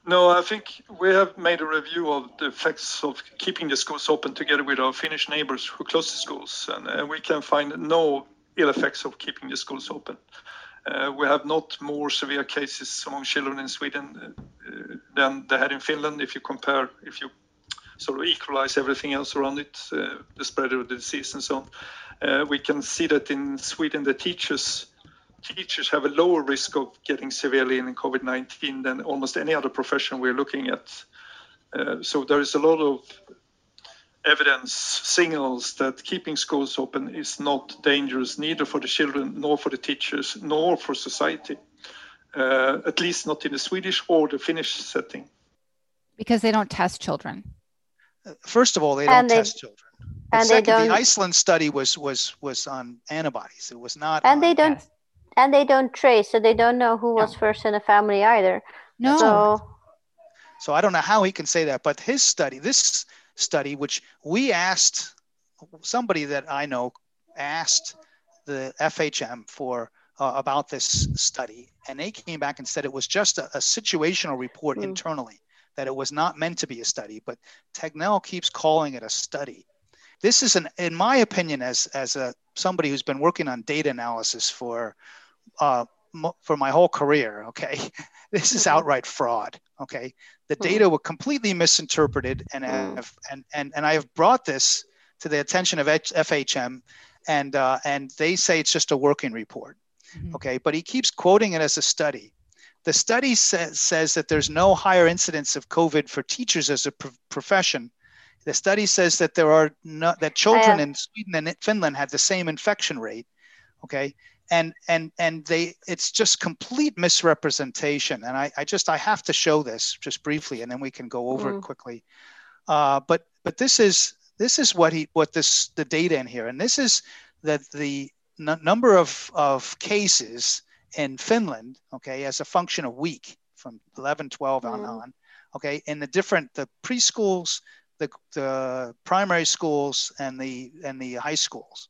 No, I think we have made a review of the effects of keeping the schools open together with our Finnish neighbors who close the schools, and uh, we can find no ill effects of keeping the schools open. Uh, we have not more severe cases among children in Sweden uh, than they had in Finland if you compare, if you sort of equalize everything else around it, uh, the spread of the disease and so on. Uh, we can see that in Sweden, the teachers teachers have a lower risk of getting severely in COVID-19 than almost any other profession we're looking at. Uh, so there is a lot of evidence signals that keeping schools open is not dangerous neither for the children nor for the teachers nor for society uh, at least not in the swedish or the finnish setting because they don't test children first of all they don't they, test children and second, they don't, the Iceland study was was was on antibodies. It was not. And they don't. And they don't trace, so they don't know who was first in the family either. No. So, so I don't know how he can say that, but his study, this study, which we asked somebody that I know asked the FHM for uh, about this study, and they came back and said it was just a, a situational report mm. internally, that it was not meant to be a study. But Tegnell keeps calling it a study this is an in my opinion as as a somebody who's been working on data analysis for uh, for my whole career okay [LAUGHS] this is mm-hmm. outright fraud okay the mm-hmm. data were completely misinterpreted and mm. have, and, and and i have brought this to the attention of fhm and uh, and they say it's just a working report mm-hmm. okay but he keeps quoting it as a study the study says, says that there's no higher incidence of covid for teachers as a profession the study says that there are no, that children in Sweden and Finland have the same infection rate. Okay, and and and they it's just complete misrepresentation. And I, I just I have to show this just briefly, and then we can go over mm. it quickly. Uh, but but this is this is what he what this the data in here, and this is that the n- number of of cases in Finland. Okay, as a function of week from 11, 12 mm. on on. Okay, in the different the preschools the, the primary schools and the and the high schools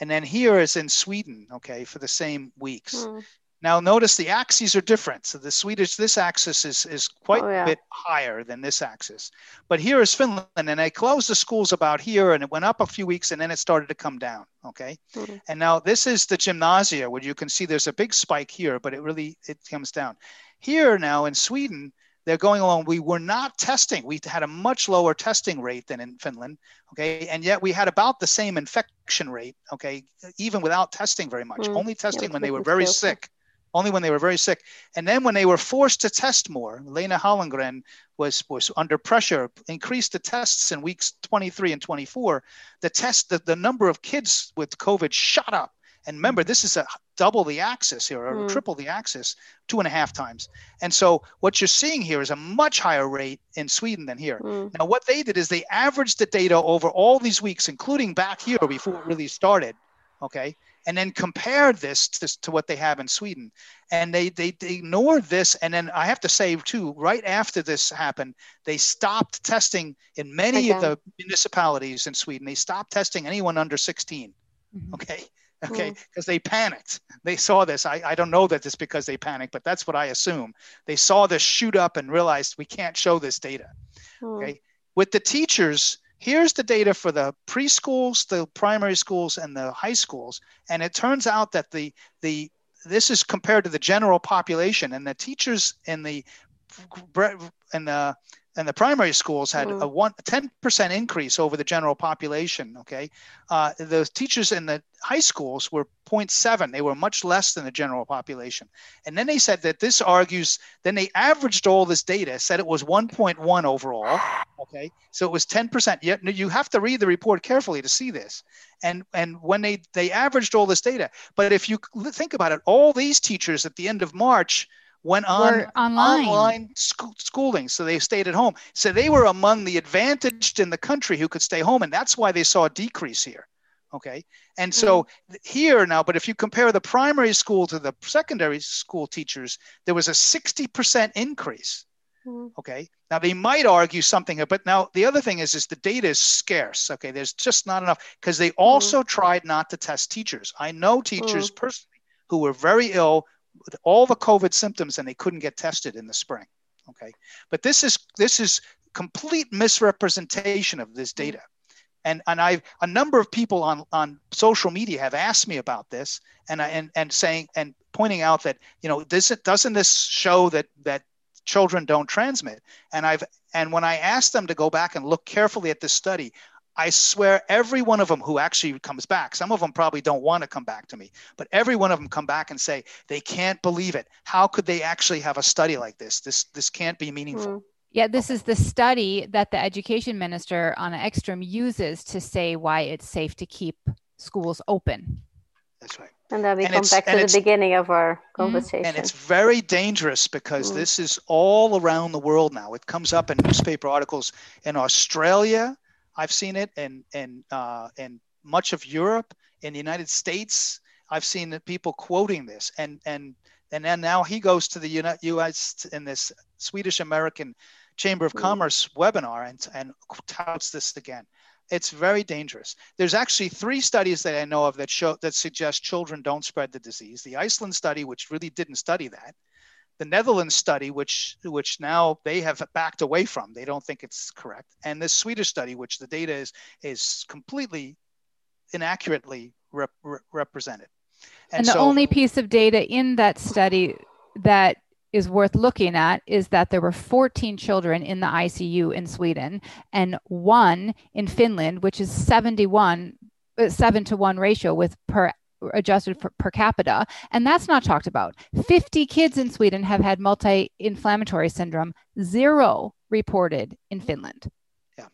and then here is in sweden okay for the same weeks mm. now notice the axes are different so the swedish this axis is is quite oh, yeah. a bit higher than this axis but here is finland and they closed the schools about here and it went up a few weeks and then it started to come down okay mm. and now this is the gymnasia where you can see there's a big spike here but it really it comes down here now in sweden they're going along. We were not testing. We had a much lower testing rate than in Finland. Okay. And yet we had about the same infection rate. Okay. Even without testing very much, mm. only testing yeah, when they were very sick. Only when they were very sick. And then when they were forced to test more, Lena Hallengren was, was under pressure, increased the tests in weeks 23 and 24. The test, the, the number of kids with COVID shot up And remember, this is a double the axis here, or mm. triple the axis, two and a half times. And so what you're seeing here is a much higher rate in Sweden than here. Mm. Now, what they did is they averaged the data over all these weeks, including back here before it really started. Okay and then compared this to, to what they have in Sweden. And they, they, they ignored this. And then I have to say, too, right after this happened, they stopped testing in many of the municipalities in Sweden. They stopped testing anyone under 16. Mm-hmm. Okay. Okay. Because mm. they panicked. They saw this. I, I don't know that it's because they panicked, but that's what I assume. They saw this shoot up and realized we can't show this data. Mm. Okay. With the teachers, here's the data for the preschools, the primary schools, and the high schools. And it turns out that the the this is compared to the general population, and the teachers in the in the and the primary schools had mm. a one 10% increase over the general population okay? Uh, the teachers in the high schools were 0.7 they were much less than the general population. And then they said that this argues then they averaged all this data said it was 1.1 overall okay? So it was 10% yet you have to read the report carefully to see this. And and when they they averaged all this data but if you think about it all these teachers at the end of march went on online, online school, schooling. So they stayed at home. So they were among the advantaged in the country who could stay home. And that's why they saw a decrease here. Okay. And so mm-hmm. here now, but if you compare the primary school to the secondary school teachers, there was a 60% increase. Mm-hmm. Okay. Now they might argue something, but now the other thing is, is the data is scarce. Okay. There's just not enough because they mm-hmm. also mm-hmm. tried not to test teachers. I know teachers mm-hmm. personally who were very ill with all the COVID symptoms and they couldn't get tested in the spring. Okay, but this is this is complete misrepresentation of this mm-hmm. data. And, and I've a number of people on, on social media have asked me about this and I, and, and saying and pointing out that you know this doesn't this show that that children don't transmit and I've and when I asked them to go back and look carefully at this study I swear every one of them who actually comes back, some of them probably don't want to come back to me, but every one of them come back and say they can't believe it. How could they actually have a study like this? This this can't be meaningful. Mm. Yeah, this is the study that the education minister Anna Ekström uses to say why it's safe to keep schools open. That's right. And then we and come back to the beginning of our mm-hmm. conversation. And it's very dangerous because mm. this is all around the world now. It comes up in newspaper articles in Australia, I've seen it in in uh, in much of Europe, in the United States. I've seen people quoting this, and and and then now he goes to the U.S. in this Swedish American Chamber of Commerce webinar and and touts this again. It's very dangerous. There's actually three studies that I know of that show that suggest children don't spread the disease. The Iceland study, which really didn't study that, the Netherlands study, which which now they have backed away from, they don't think it's correct, and this Swedish study, which the data is is completely inaccurately rep, represented. And, and the so, only piece of data in that study that is worth looking at is that there were 14 children in the ICU in Sweden and one in Finland, which is 71 uh, seven to one ratio with per adjusted for, per capita. And that's not talked about. 50 kids in Sweden have had multi inflammatory syndrome, zero reported in Finland. Yeah.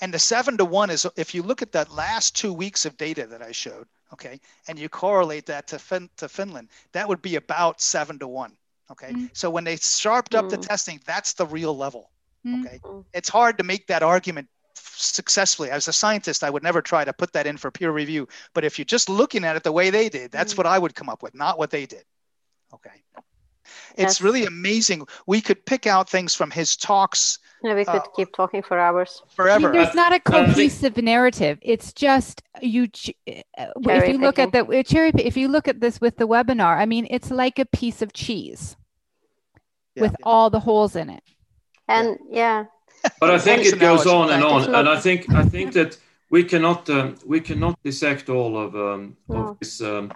And the seven to one is if you look at that last two weeks of data that I showed, okay, and you correlate that to, fin- to Finland, that would be about seven to one. Okay. Mm-hmm. So when they sharped up mm-hmm. the mm. testing, that's the real level. Mm-hmm. Okay. It's hard to make that argument successfully. As a scientist, I would never try to put that in for peer review. But if you're just looking at it the way they did, that's mm-hmm. what I would come up with, not what they did. Okay. It's really amazing. We could pick out things from his talks. Yeah, we could uh, keep talking for hours. Forever. I mean, there's not a cohesive narrative. It's just you. Uh, if you look at the uh, cherry, if you look at this with the webinar, I mean, it's like a piece of cheese yeah. with yeah. all the holes in it. And yeah, but I think it goes on and on, and I think I think that we cannot um, we cannot dissect all of um, no. of these um,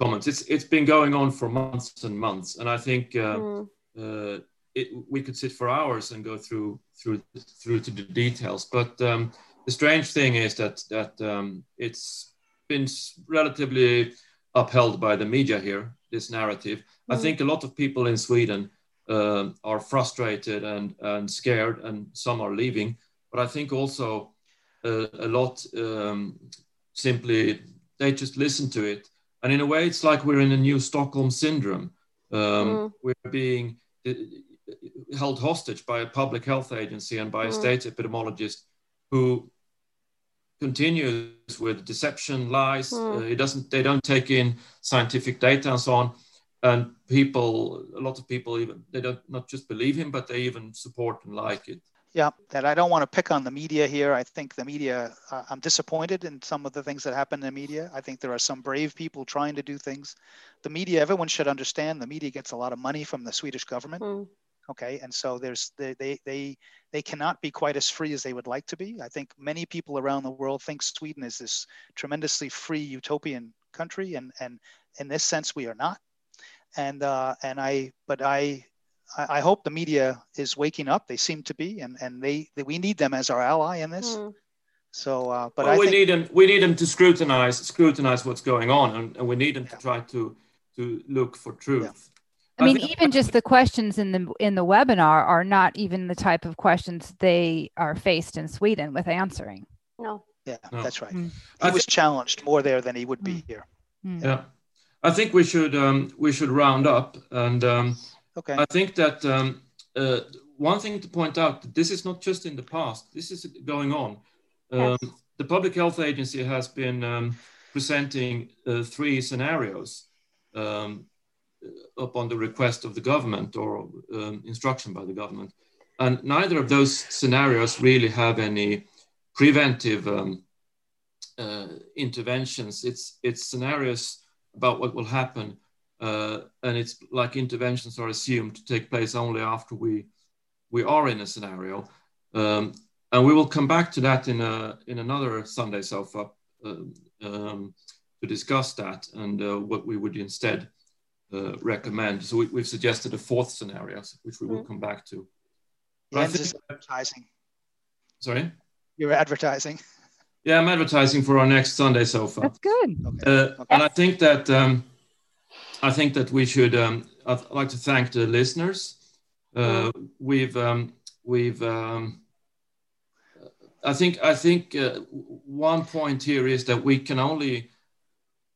comments. It's it's been going on for months and months, and I think uh, mm. uh, it, we could sit for hours and go through through through to the details. But um, the strange thing is that that um, it's been relatively upheld by the media here. This narrative, mm. I think a lot of people in Sweden uh, are frustrated and, and scared, and some are leaving. But I think also uh, a lot um, simply they just listen to it And in a way, it's like we're in a new Stockholm syndrome. Um, mm. We're being uh, held hostage by a public health agency and by mm. a state epidemiologist who continues with deception, lies. Mm. Uh, it doesn't. They don't take in scientific data and so on. And people, a lot of people, even they don't not just believe him, but they even support and like it. Yeah, that I don't want to pick on the media here. I think the media, uh, I'm disappointed in some of the things that happen in the media. I think there are some brave people trying to do things. The media, everyone should understand the media gets a lot of money from the Swedish government. Mm. Okay, and so there's they, they they they cannot be quite as free as they would like to be. I think many people around the world think Sweden is this tremendously free utopian country, and and in this sense we are not. And uh, and I, but I I, hope the media is waking up. They seem to be, and and they, they we need them as our ally in this. Mm. So, uh, but well, we think, need them. We need them to scrutinize scrutinize what's going on, and, and we need them yeah. to try to to look for truth. Yeah. I mean, even just the questions in the in the webinar are not even the type of questions they are faced in Sweden with answering. No. Yeah, no. that's right. Mm. He was challenged more there than he would be mm. here. Mm. Yeah, I think we should um, we should round up, and um, Okay. I think that um, uh, one thing to point out, this is not just in the past, this is going on. Um, yes. The Public Health Agency has been um, presenting uh, three scenarios um, upon the request of the government or um, instruction by the government. And neither of those scenarios really have any preventive um, uh, interventions. It's, it's scenarios about what will happen uh, and it's like interventions are assumed to take place only after we we are in a scenario. Um, and we will come back to that in a in another Sunday sofa uh, um, to discuss that and uh, what we would instead uh, recommend. So we, have suggested a fourth scenario, which we will mm-hmm. come back to. Jens advertising. Sorry. You're advertising. [LAUGHS] Yeah, I'm advertising for our next Sunday sofa. That's good. Okay. Uh, okay. And I think that. Um, I think that we should. Um, I'd like to thank the listeners. Uh, we've um, we've. Um, I think I think uh, one point here is that we can only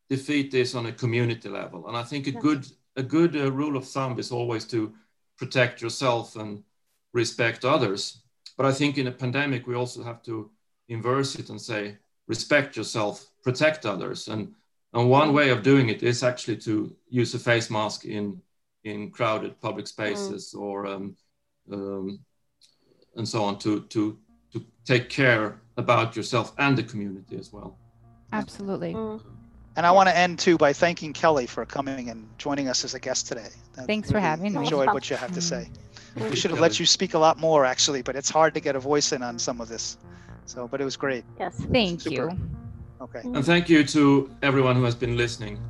defeat this on a community level, and I think a good a good uh, rule of thumb is always to protect yourself and respect others. But I think in a pandemic we also have to inverse it and say respect yourself, protect others, and and one way of doing it is actually to use a face mask in in crowded public spaces mm. or um, um, and so on to to to take care about yourself and the community as well. Absolutely. Mm. And I want to end too by thanking Kelly for coming and joining us as a guest today. Thanks really for having me. Enjoyed what you have to say. Mm. We should have let you speak a lot more actually, but it's hard to get a voice in on some of this. So, but it was great. Yes. Thank Super. you. Okay. And thank you to everyone who has been listening.